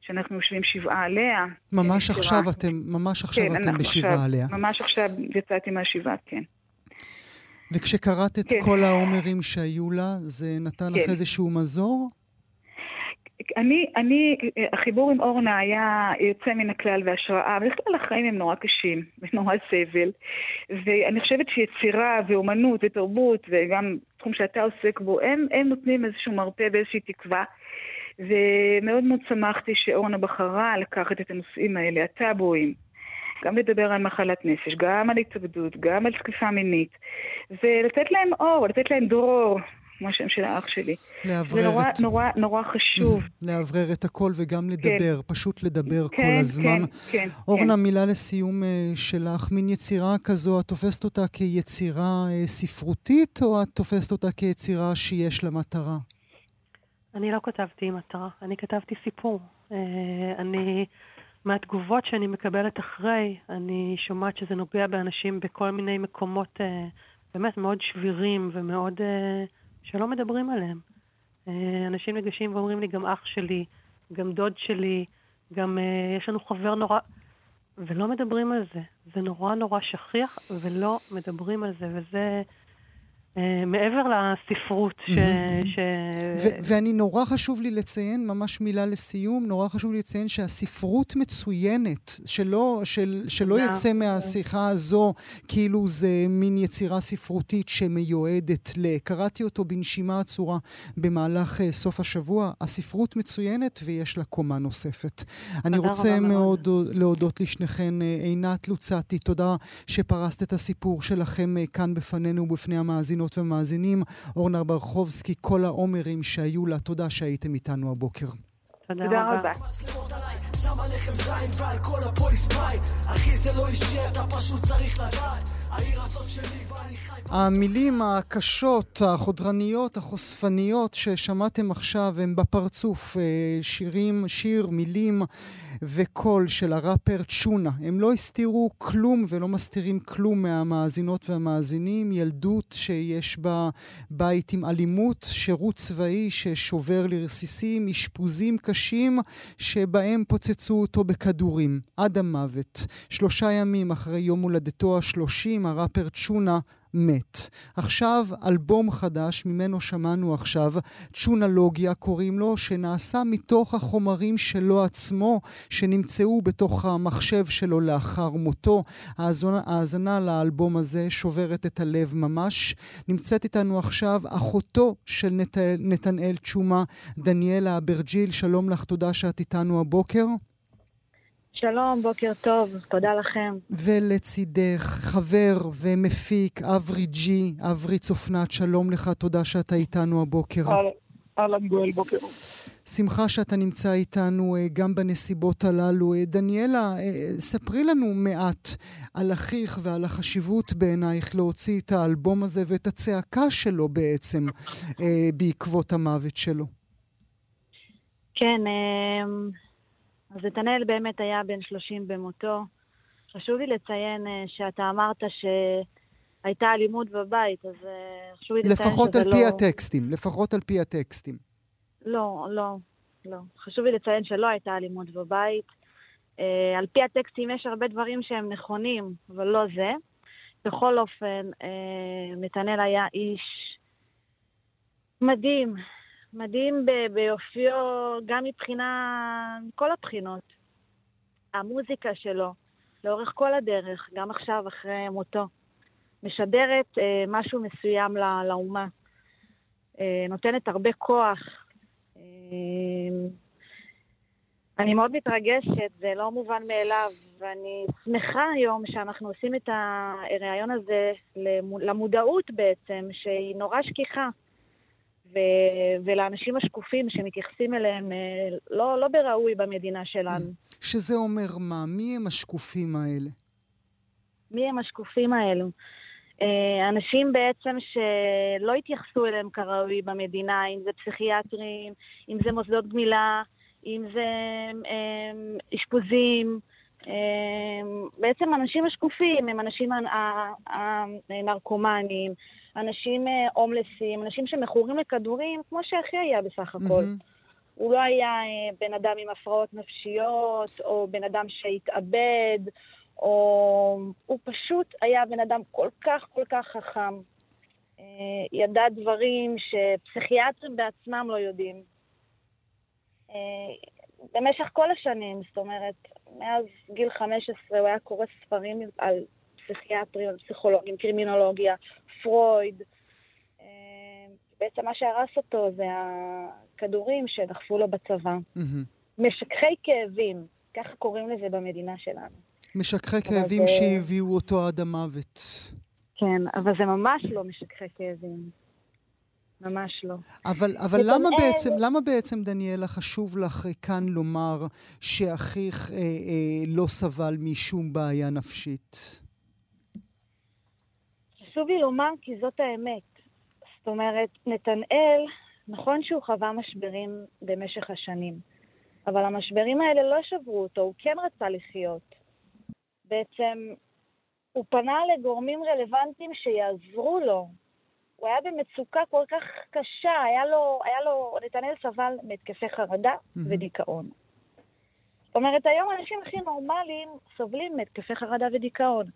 שאנחנו יושבים שבעה עליה.
ממש עכשיו אתם, ממש עכשיו כן, אתם בשבעה עכשיו, עליה.
ממש עכשיו יצאתי מהשבעה, כן.
וכשקראת את כן. כל העומרים שהיו לה, זה נתן כן. לך איזשהו מזור?
אני, אני, החיבור עם אורנה היה יוצא מן הכלל והשראה, אבל בכלל החיים הם נורא קשים ונורא סבל. ואני חושבת שיצירה ואומנות ותרבות וגם תחום שאתה עוסק בו, הם, הם נותנים איזשהו מרפא ואיזושהי תקווה. ומאוד מאוד שמחתי שאורנה בחרה לקחת את הנושאים האלה, הטאבואים, גם לדבר על מחלת נפש, גם על התאבדות, גם על תקיפה מינית, ולתת להם אור, לתת להם דרור, כמו השם של האח שלי.
לאוורר
זה נורא,
את...
נורא, נורא חשוב.
לאוורר את הכל וגם לדבר, פשוט לדבר
כן,
כל הזמן.
כן, כן.
אורנה,
כן.
מילה לסיום אה, שלך, מין יצירה כזו, את תופסת אותה כיצירה אה, ספרותית, או את תופסת אותה כיצירה שיש לה מטרה?
אני לא כתבתי מטרה, אני כתבתי סיפור. אה, אני, מהתגובות שאני מקבלת אחרי, אני שומעת שזה נוגע באנשים בכל מיני מקומות אה, באמת מאוד שבירים ומאוד אה, שלא מדברים עליהם. אה, אנשים ניגשים ואומרים לי, גם אח שלי, גם דוד שלי, גם אה, יש לנו חבר נורא... ולא מדברים על זה. זה נורא נורא שכיח, ולא מדברים על זה, וזה מעבר לספרות ש... ש...
ו- ואני נורא חשוב לי לציין, ממש מילה לסיום, נורא חשוב לי לציין שהספרות מצוינת, שלא, של, שלא. יצא מהשיחה הזו כאילו זה מין יצירה ספרותית שמיועדת ל... קראתי אותו בנשימה עצורה במהלך אה, סוף השבוע. הספרות מצוינת ויש לה קומה נוספת. אני רוצה מאוד. להודות לשניכן. אה, עינת לוצתי, תודה שפרסת את הסיפור שלכם אה, כאן בפנינו ובפני המאזינות והמאזינים. אורנה ברחובסקי, כל העומרים שהיו לה, תודה שהייתם איתנו הבוקר.
תודה
תודה
רבה.
רבה.
שם עליכם זין ועל כל הפוליס בית אחי זה לא אישי אתה פשוט צריך לדעת העיר הזאת שלי
המילים הקשות, החודרניות, החושפניות ששמעתם עכשיו הם בפרצוף. אה, שירים, שיר, מילים וקול של הראפר צ'ונה. הם לא הסתירו כלום ולא מסתירים כלום מהמאזינות והמאזינים. ילדות שיש בה בית עם אלימות, שירות צבאי ששובר לרסיסים, אשפוזים קשים שבהם פוצצו אותו בכדורים. עד המוות. שלושה ימים אחרי יום הולדתו השלושים, הראפר צ'ונה מת. עכשיו אלבום חדש, ממנו שמענו עכשיו, צ'ונלוגיה קוראים לו, שנעשה מתוך החומרים שלו עצמו, שנמצאו בתוך המחשב שלו לאחר מותו. ההאזנה לאלבום הזה שוברת את הלב ממש. נמצאת איתנו עכשיו אחותו של נת... נתנאל צ'ומה, דניאלה אברג'יל, שלום לך, תודה שאת איתנו הבוקר.
שלום, בוקר טוב, תודה לכם.
ולצידך חבר ומפיק אברי ג'י, אברי צופנת, שלום לך, תודה שאתה איתנו הבוקר.
אהלן גואל, בוקר.
שמחה שאתה נמצא איתנו אה, גם בנסיבות הללו. אה, דניאלה, אה, ספרי לנו מעט על אחיך ועל החשיבות בעינייך להוציא את האלבום הזה ואת הצעקה שלו בעצם בעקבות המוות שלו.
כן, אמ, אז נתנאל באמת היה בן 30 במותו. חשוב לי לציין אה, שאתה אמרת שהייתה אלימות בבית, אז אה, חשוב לי לציין
לפחות
שזה
על פי
לא...
הטקסטים, לפחות על פי הטקסטים.
לא, לא, לא. חשוב לי לציין שלא הייתה אלימות בבית. אה, על פי הטקסטים יש הרבה דברים שהם נכונים, אבל לא זה. בכל אופן, אה, נתנאל היה איש מדהים, מדהים ביופיו, גם מבחינה, מכל הבחינות. המוזיקה שלו, לאורך כל הדרך, גם עכשיו, אחרי מותו, משדרת אה, משהו מסוים ל- לאומה. אה, נותנת הרבה כוח. אה, אני מאוד מתרגשת, זה לא מובן מאליו, ואני שמחה היום שאנחנו עושים את הראיון הזה למו- למודעות בעצם, שהיא נורא שכיחה. ו- ולאנשים השקופים שמתייחסים אליהם אה, לא, לא בראוי במדינה שלנו.
שזה אומר מה? מי הם השקופים האלה?
מי הם השקופים האלו? אה, אנשים בעצם שלא התייחסו אליהם כראוי במדינה, אם זה פסיכיאטרים, אם זה מוסדות גמילה, אם זה אה, אשפוזים. אה, בעצם האנשים השקופים הם אנשים הנרקומנים, אנשים אה, הומלסים, אנשים שמכורים לכדורים, כמו שאחי היה בסך הכל.
מהמם.
הוא לא היה אה, בן אדם עם הפרעות נפשיות, או בן אדם שהתאבד, או... הוא פשוט היה בן אדם כל כך כל כך חכם. אה, ידע דברים שפסיכיאטרים בעצמם לא יודעים. במשך כל השנים, זאת אומרת, מאז גיל 15 הוא היה קורא ספרים על פסיכיאטרים, על פסיכולוגים, קרימינולוגיה, פרויד. אה, בעצם מה שהרס אותו זה הכדורים שדחפו לו בצבא. משככי כאבים, ככה קוראים לזה במדינה שלנו.
משככי כאבים
זה-
שהביאו אותו עד המוות.
כן, אבל זה ממש לא משככי כאבים. ממש לא.
אבל, אבל למה,
אין-
בעצם, למה בעצם, דניאלה, חשוב לך אה, כאן לומר שאחיך אה, אה, לא סבל משום בעיה נפשית?
חשוב לי לומר כי זאת האמת. זאת אומרת, נתנאל, נכון שהוא חווה משברים במשך השנים, אבל המשברים האלה לא שברו אותו, הוא כן רצה לחיות. בעצם הוא פנה לגורמים רלוונטיים שיעזרו לו. הוא היה במצוקה כל כך קשה, היה לו, היה לו, נתנאל סבל מהתקפי חרדה
מהמם.
ודיכאון. זאת אומרת, היום אנשים הכי נורמליים סובלים מהתקפי חרדה ודיכאון.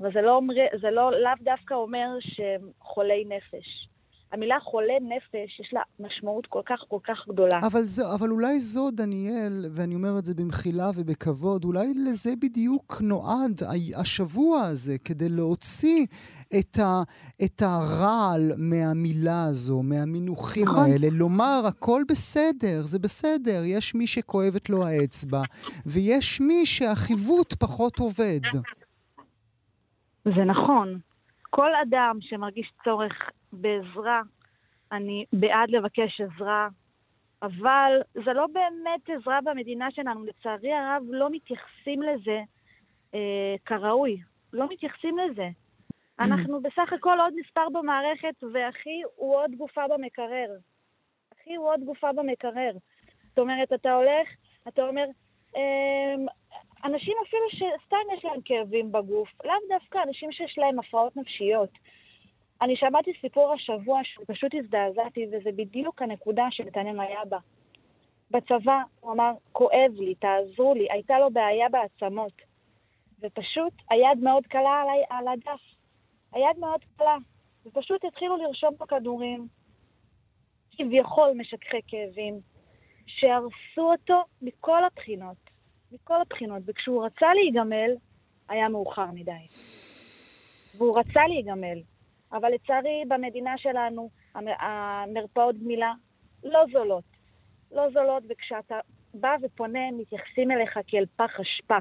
אבל זה לא, אומר, זה לא לאו דווקא אומר שהם חולי נפש. המילה חולה נפש, יש לה משמעות כל כך כל כך גדולה.
אבל, זו, אבל אולי זו, דניאל, ואני אומר את זה במחילה ובכבוד, אולי לזה בדיוק נועד ה- השבוע הזה, כדי להוציא את, ה, את הרעל מהמילה הזו, מהמינוחים
נכון.
האלה, לומר הכל בסדר, זה בסדר, יש מי שכואבת לו האצבע, ויש מי שהחיווט פחות עובד.
זה נכון. כל אדם שמרגיש צורך בעזרה, אני בעד לבקש עזרה, אבל זה לא באמת עזרה במדינה שלנו. לצערי הרב, לא מתייחסים לזה אה, כראוי. לא מתייחסים לזה. אנחנו בסך הכל עוד מספר במערכת, ואחי הוא עוד גופה במקרר. אחי הוא עוד גופה במקרר. זאת אומרת, אתה הולך, אתה אומר, אמ, אנשים אפילו שסתם יש להם כאבים בגוף, לאו דווקא אנשים שיש להם הפרעות נפשיות. אני שמעתי סיפור השבוע שפשוט הזדעזעתי, וזה בדיוק הנקודה שנתנאל היה בה. בצבא הוא אמר, כואב לי, תעזרו לי, הייתה לו בעיה בעצמות. ופשוט היד מאוד קלה על, הדף. היד מאוד קלה. ופשוט התחילו לרשום פה כדורים, כביכול משככי כאבים, שהרסו אותו מכל הבחינות. מכל הבחינות. וכשהוא רצה להיגמל, היה מאוחר מדי. והוא רצה להיגמל. אבל לצערי, במדינה שלנו, המ- המרפאות גמילה לא זולות. לא זולות, וכשאתה בא ופונה, מתייחסים אליך כאל פח אשפה.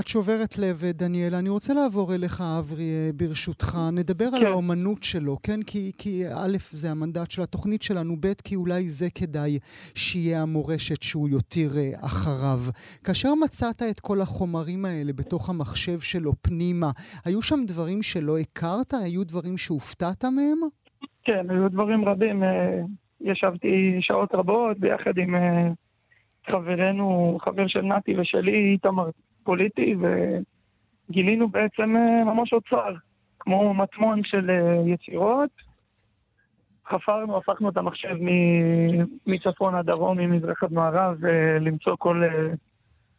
את שוברת לב, דניאלה. אני רוצה לעבור אליך, אברי, אה, ברשותך. נדבר על
כן.
האומנות שלו, כן? כי, כי א', זה המנדט של התוכנית שלנו, ב', כי אולי זה כדאי שיהיה המורשת שהוא יותיר אה, אחריו. כאשר מצאת את כל החומרים האלה בתוך המחשב שלו פנימה, היו שם דברים שלא הכרת? היו דברים שהופתעת מהם?
כן, היו דברים רבים. אה, ישבתי שעות רבות ביחד עם חברנו, חבר של נתי ושלי, איתמר פוליטי, וגילינו בעצם אה, ממש אוצר, כמו מטמון של אה, יצירות. חפרנו, הפכנו את המחשב מצפון עד דרום, ממזרח עד מערב, ולמצוא כל אה,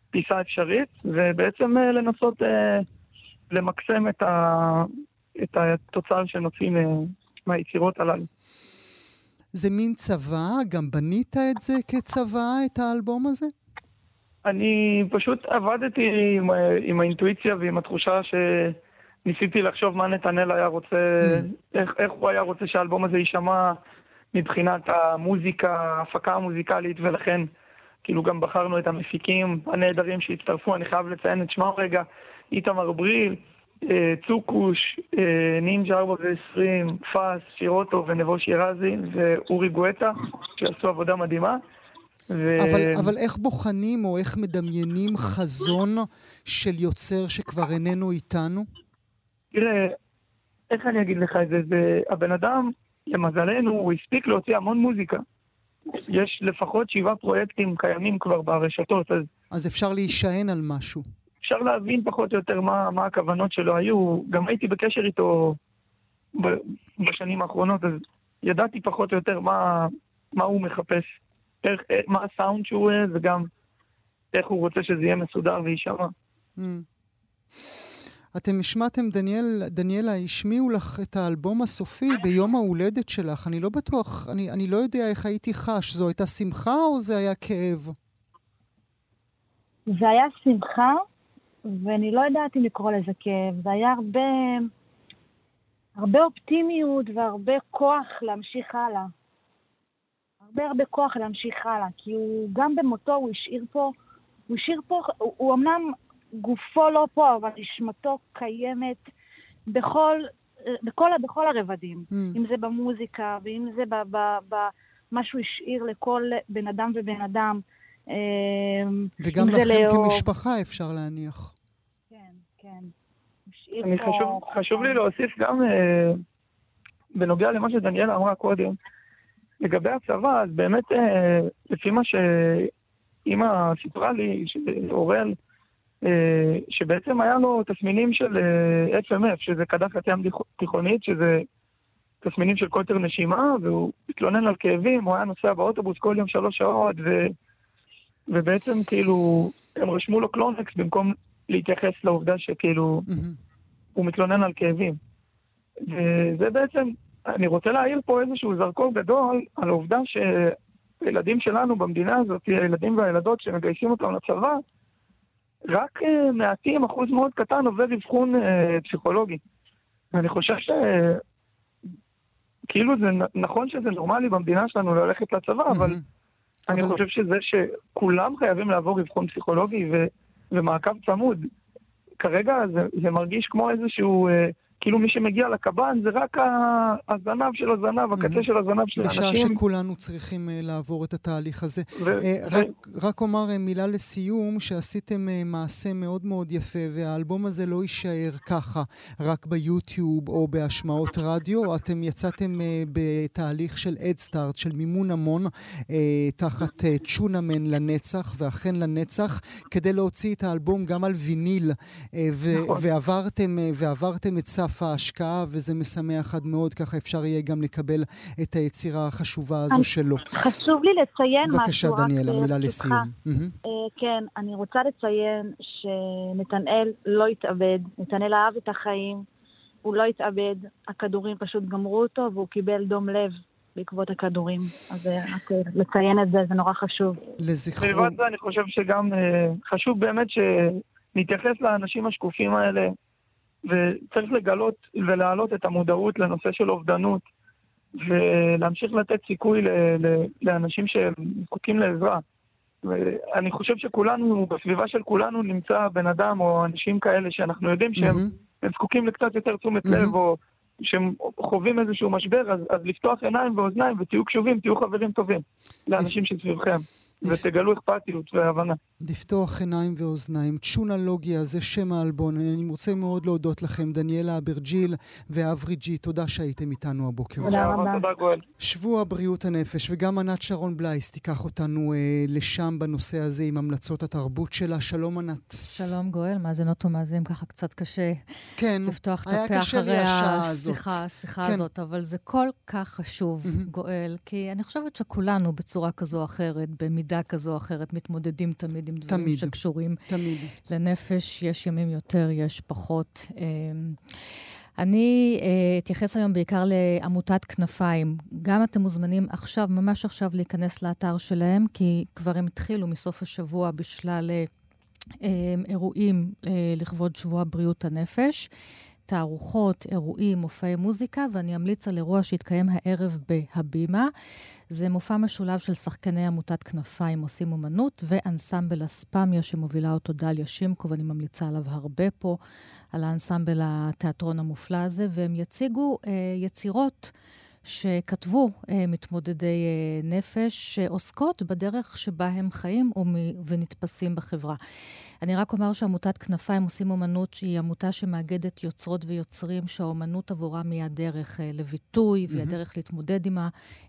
פיסה אפשרית, ובעצם אה, לנסות אה, למקסם את, ה, את התוצר שנוציא מהיצירות הללו.
זה מין צבא? גם בנית את זה כצבא, את האלבום הזה?
אני פשוט עבדתי עם, ה- עם האינטואיציה ועם התחושה שניסיתי לחשוב מה נתנאל היה רוצה, איך, איך הוא היה רוצה שהאלבום הזה יישמע מבחינת המוזיקה, ההפקה המוזיקלית, ולכן כאילו גם בחרנו את המפיקים הנהדרים שהצטרפו, אני חייב לציין את שמם רגע, איתמר בריל, אה, צוקוש, אה, נינג'ה 420, פאס, שירוטו ונבו שירזי ואורי גואטה, שעשו עבודה מדהימה. ו...
אבל, אבל איך בוחנים או איך מדמיינים חזון של יוצר שכבר איננו איתנו?
תראה, איך אני אגיד לך את זה? זה הבן אדם, למזלנו, הוא הספיק להוציא המון מוזיקה. יש לפחות שבעה פרויקטים קיימים כבר ברשתות, אז
אז אפשר להישען על משהו.
אפשר להבין פחות או יותר מה, מה הכוונות שלו היו. גם הייתי בקשר איתו בשנים האחרונות, אז ידעתי פחות או יותר מה, מה הוא מחפש, איך, איך- מה הסאונד שהוא אוהב, וגם איך הוא רוצה שזה יהיה מסודר ויישמע.
Mm. אתם השמעתם, דניאל, דניאלה, השמיעו לך את האלבום הסופי ביום ההולדת שלך. אני לא בטוח, אני, אני לא יודע איך הייתי חש. זו הייתה שמחה או זה היה כאב?
זה היה שמחה, ואני לא יודעת אם לקרוא לזה כאב. זה היה הרבה, הרבה אופטימיות והרבה כוח להמשיך הלאה. הרבה הרבה כוח להמשיך הלאה, כי הוא, גם במותו הוא השאיר פה, הוא השאיר פה, הוא, הוא אמנם גופו לא פה, אבל נשמתו קיימת בכל, בכל, בכל הרבדים. Mm. אם זה במוזיקה, ואם זה במה שהוא השאיר לכל בן אדם ובן אדם.
אמ, וגם לכם לאור... כמשפחה אפשר להניח.
כן, כן.
אני חשוב, חשוב לי להוסיף גם אה, בנוגע למה שדניאלה אמרה קודם. לגבי הצבא, אז באמת, אה, לפי מה שאימא סיפרה לי, שאורל, אה, שבעצם היה לו תסמינים של אה, FMF, שזה קדחת ים תיכונית, שזה תסמינים של קוטר נשימה, והוא התלונן על כאבים, הוא היה נוסע באוטובוס כל יום שלוש שעות, ו... ובעצם כאילו, הם רשמו לו קלונקס במקום להתייחס לעובדה שכאילו, mm-hmm. הוא מתלונן על כאבים. וזה בעצם, אני רוצה להעיר פה איזשהו זרקור גדול על העובדה שהילדים שלנו במדינה הזאת, הילדים והילדות שמגייסים אותם לצבא, רק uh, מעטים, אחוז מאוד קטן, עובר אבחון uh, פסיכולוגי. ואני חושב ש... כאילו זה נכון שזה נורמלי במדינה שלנו ללכת לצבא. אבל אני חושב שזה שכולם חייבים לעבור אבחון פסיכולוגי ו... ומעקב צמוד. כרגע זה, זה מרגיש כמו איזשהו... כאילו מי שמגיע לקב"ן זה רק הזנב של הזנב, הקצה של הזנב של האנשים.
בשעה שכולנו צריכים uh, לעבור את התהליך הזה. ו- רק, אומר uh, מילה לסיום, שעשיתם מעשה מאוד מאוד יפה, והאלבום הזה לא יישאר ככה, רק ביוטיוב או בהשמעות רדיו. אתם יצאתם בתהליך של אדסטארט, של מימון המון, תחת צ'ונאמן לנצח, ואכן לנצח, כדי להוציא את האלבום גם על ויניל, נכון. ועברתם את סף סף ההשקעה, וזה משמח עד מאוד, ככה אפשר יהיה גם לקבל את היצירה החשובה הזו שלו.
חשוב לי לציין משהו.
בבקשה, דניאלה, מילה לסיום.
אה, כן, אני רוצה לציין שנתנאל לא התאבד, נתנאל אהב את החיים, הוא לא התאבד, הכדורים פשוט גמרו אותו, והוא קיבל דום לב בעקבות הכדורים. אז אה, רק אה, לציין את זה, זה נורא חשוב.
לזכרו...
מלבד זה אני חושב שגם חשוב באמת שנתייחס לאנשים השקופים האלה וצריך לגלות ולהעלות את המודעות לנושא של אובדנות, ולהמשיך לתת סיכוי ל- ל- לאנשים שזקוקים לעזרה. ואני חושב שכולנו, בסביבה של כולנו נמצא בן אדם או אנשים כאלה שאנחנו יודעים שהם mm-hmm. זקוקים לקצת יותר תשומת mm-hmm. לב, או שהם חווים איזשהו משבר, אז, אז לפתוח עיניים ואוזניים ותהיו קשובים, תהיו חברים טובים לאנשים שסביבכם. ותגלו אכפתיות והבנה.
לפתוח עיניים ואוזניים. צ'ונלוגיה זה שם האלבון. אני רוצה מאוד להודות לכם, דניאלה אברג'יל ואברי ג'י. תודה שהייתם איתנו הבוקר.
תודה רבה.
תודה גואל.
שבוע בריאות הנפש, וגם ענת שרון בלייס תיקח אותנו אה, לשם בנושא הזה עם המלצות התרבות שלה. שלום ענת.
שלום גואל, מאזינות ומאזינים ככה קצת קשה.
כן,
לפתוח את הפה אחרי השיחה, השיחה כן. הזאת, אבל זה כל כך חשוב, mm-hmm. גואל, כי אני חושבת שכולנו בצורה כזו או אחרת, במידה... במידה כזו או אחרת מתמודדים תמיד עם דברים תמיד, שקשורים
תמיד.
לנפש. יש ימים יותר, יש פחות. אמ, אני uh, אתייחס היום בעיקר לעמותת כנפיים. גם אתם מוזמנים עכשיו, ממש עכשיו, להיכנס לאתר שלהם, כי כבר הם התחילו מסוף השבוע בשלל uh, אירועים uh, לכבוד שבוע בריאות הנפש. תערוכות, אירועים, מופעי מוזיקה, ואני אמליץ על אירוע שיתקיים הערב בהבימה. זה מופע משולב של שחקני עמותת כנפיים עושים אומנות, ואנסמבל אספמיה שמובילה אותו דליה שימקו, ואני ממליצה עליו הרבה פה, על האנסמבל התיאטרון המופלא הזה, והם יציגו אה, יצירות. שכתבו אה, מתמודדי אה, נפש שעוסקות בדרך שבה הם חיים ונתפסים בחברה. אני רק אומר שעמותת כנפיים עושים אומנות, שהיא עמותה שמאגדת יוצרות ויוצרים שהאומנות עבורם היא הדרך אה, לביטוי והיא. הדרך להתמודד עם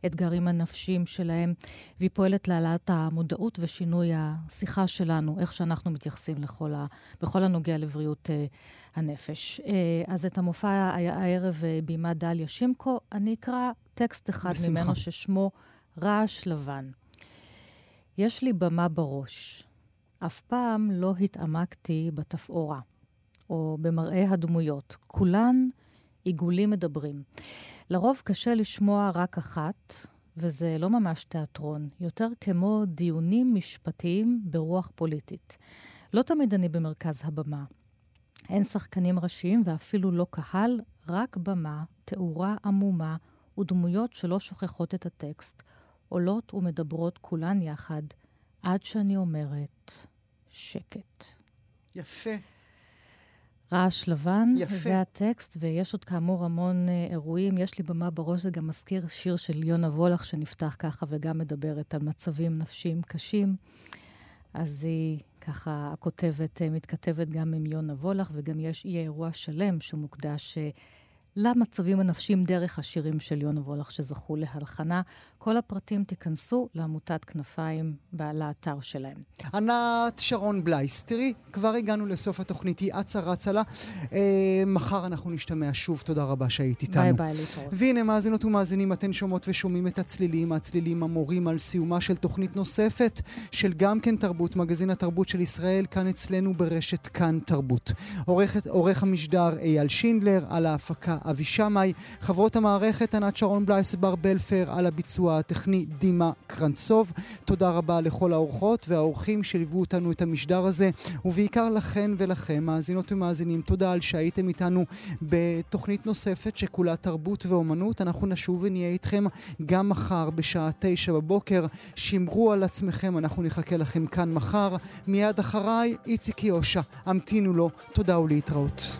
האתגרים הנפשיים שלהם, והיא פועלת להעלאת המודעות ושינוי השיחה שלנו, איך שאנחנו מתייחסים לכל ה... בכל הנוגע לבריאות אה, הנפש. אה, אז את המופע הערב בימה דליה שימקו, אני אקרא טקסט אחד בשמחה. ממנו ששמו רעש לבן. יש לי במה בראש. אף פעם לא התעמקתי בתפאורה. או במראה הדמויות. כולן עיגולים מדברים. לרוב קשה לשמוע רק אחת, וזה לא ממש תיאטרון, יותר כמו דיונים משפטיים ברוח פוליטית. לא תמיד אני במרכז הבמה. אין שחקנים ראשיים ואפילו לא קהל, רק במה, תאורה עמומה ודמויות שלא שוכחות את הטקסט, עולות ומדברות כולן יחד, עד שאני אומרת, שקט.
יפה.
רעש לבן,
יפה.
זה הטקסט, ויש עוד כאמור המון אה, אירועים. יש לי במה בראש, זה גם מזכיר שיר של יונה וולך, שנפתח ככה וגם מדברת על מצבים נפשיים קשים. אז היא ככה, הכותבת אה, מתכתבת גם עם יונה וולך, וגם יש, יהיה אירוע שלם שמוקדש אה, למצבים הנפשיים דרך השירים של יונה וולך שזכו להלחנה. כל הפרטים תיכנסו לעמותת כנפיים לאתר שלהם.
ענת שרון בלייס, תראי, כבר הגענו לסוף התוכנית, היא אצה רצה לה. אה, מחר אנחנו נשתמע שוב, תודה רבה שהיית איתנו.
ביי ביי, להתראות.
והנה, מאזינות ומאזינים, אתן שומעות ושומעים את הצלילים, הצלילים המורים על סיומה של תוכנית נוספת של גם כן תרבות, מגזין התרבות של ישראל, כאן אצלנו ברשת כאן תרבות. עורכת, עורך המשדר אייל שינדלר, על ההפקה אבי שמאי, חברות המערכת ענת שרון בלייס ובר בלפר, על הביצוע הטכני דימה קרנצוב. תודה רבה לכל האורחות והאורחים שליוו אותנו את המשדר הזה, ובעיקר לכן ולכם, מאזינות ומאזינים, תודה על שהייתם איתנו בתוכנית נוספת שכולה תרבות ואומנות. אנחנו נשוב ונהיה איתכם גם מחר בשעה תשע בבוקר. שמרו על עצמכם, אנחנו נחכה לכם כאן מחר. מיד אחריי, איציק יושע. המתינו לו. תודה ולהתראות.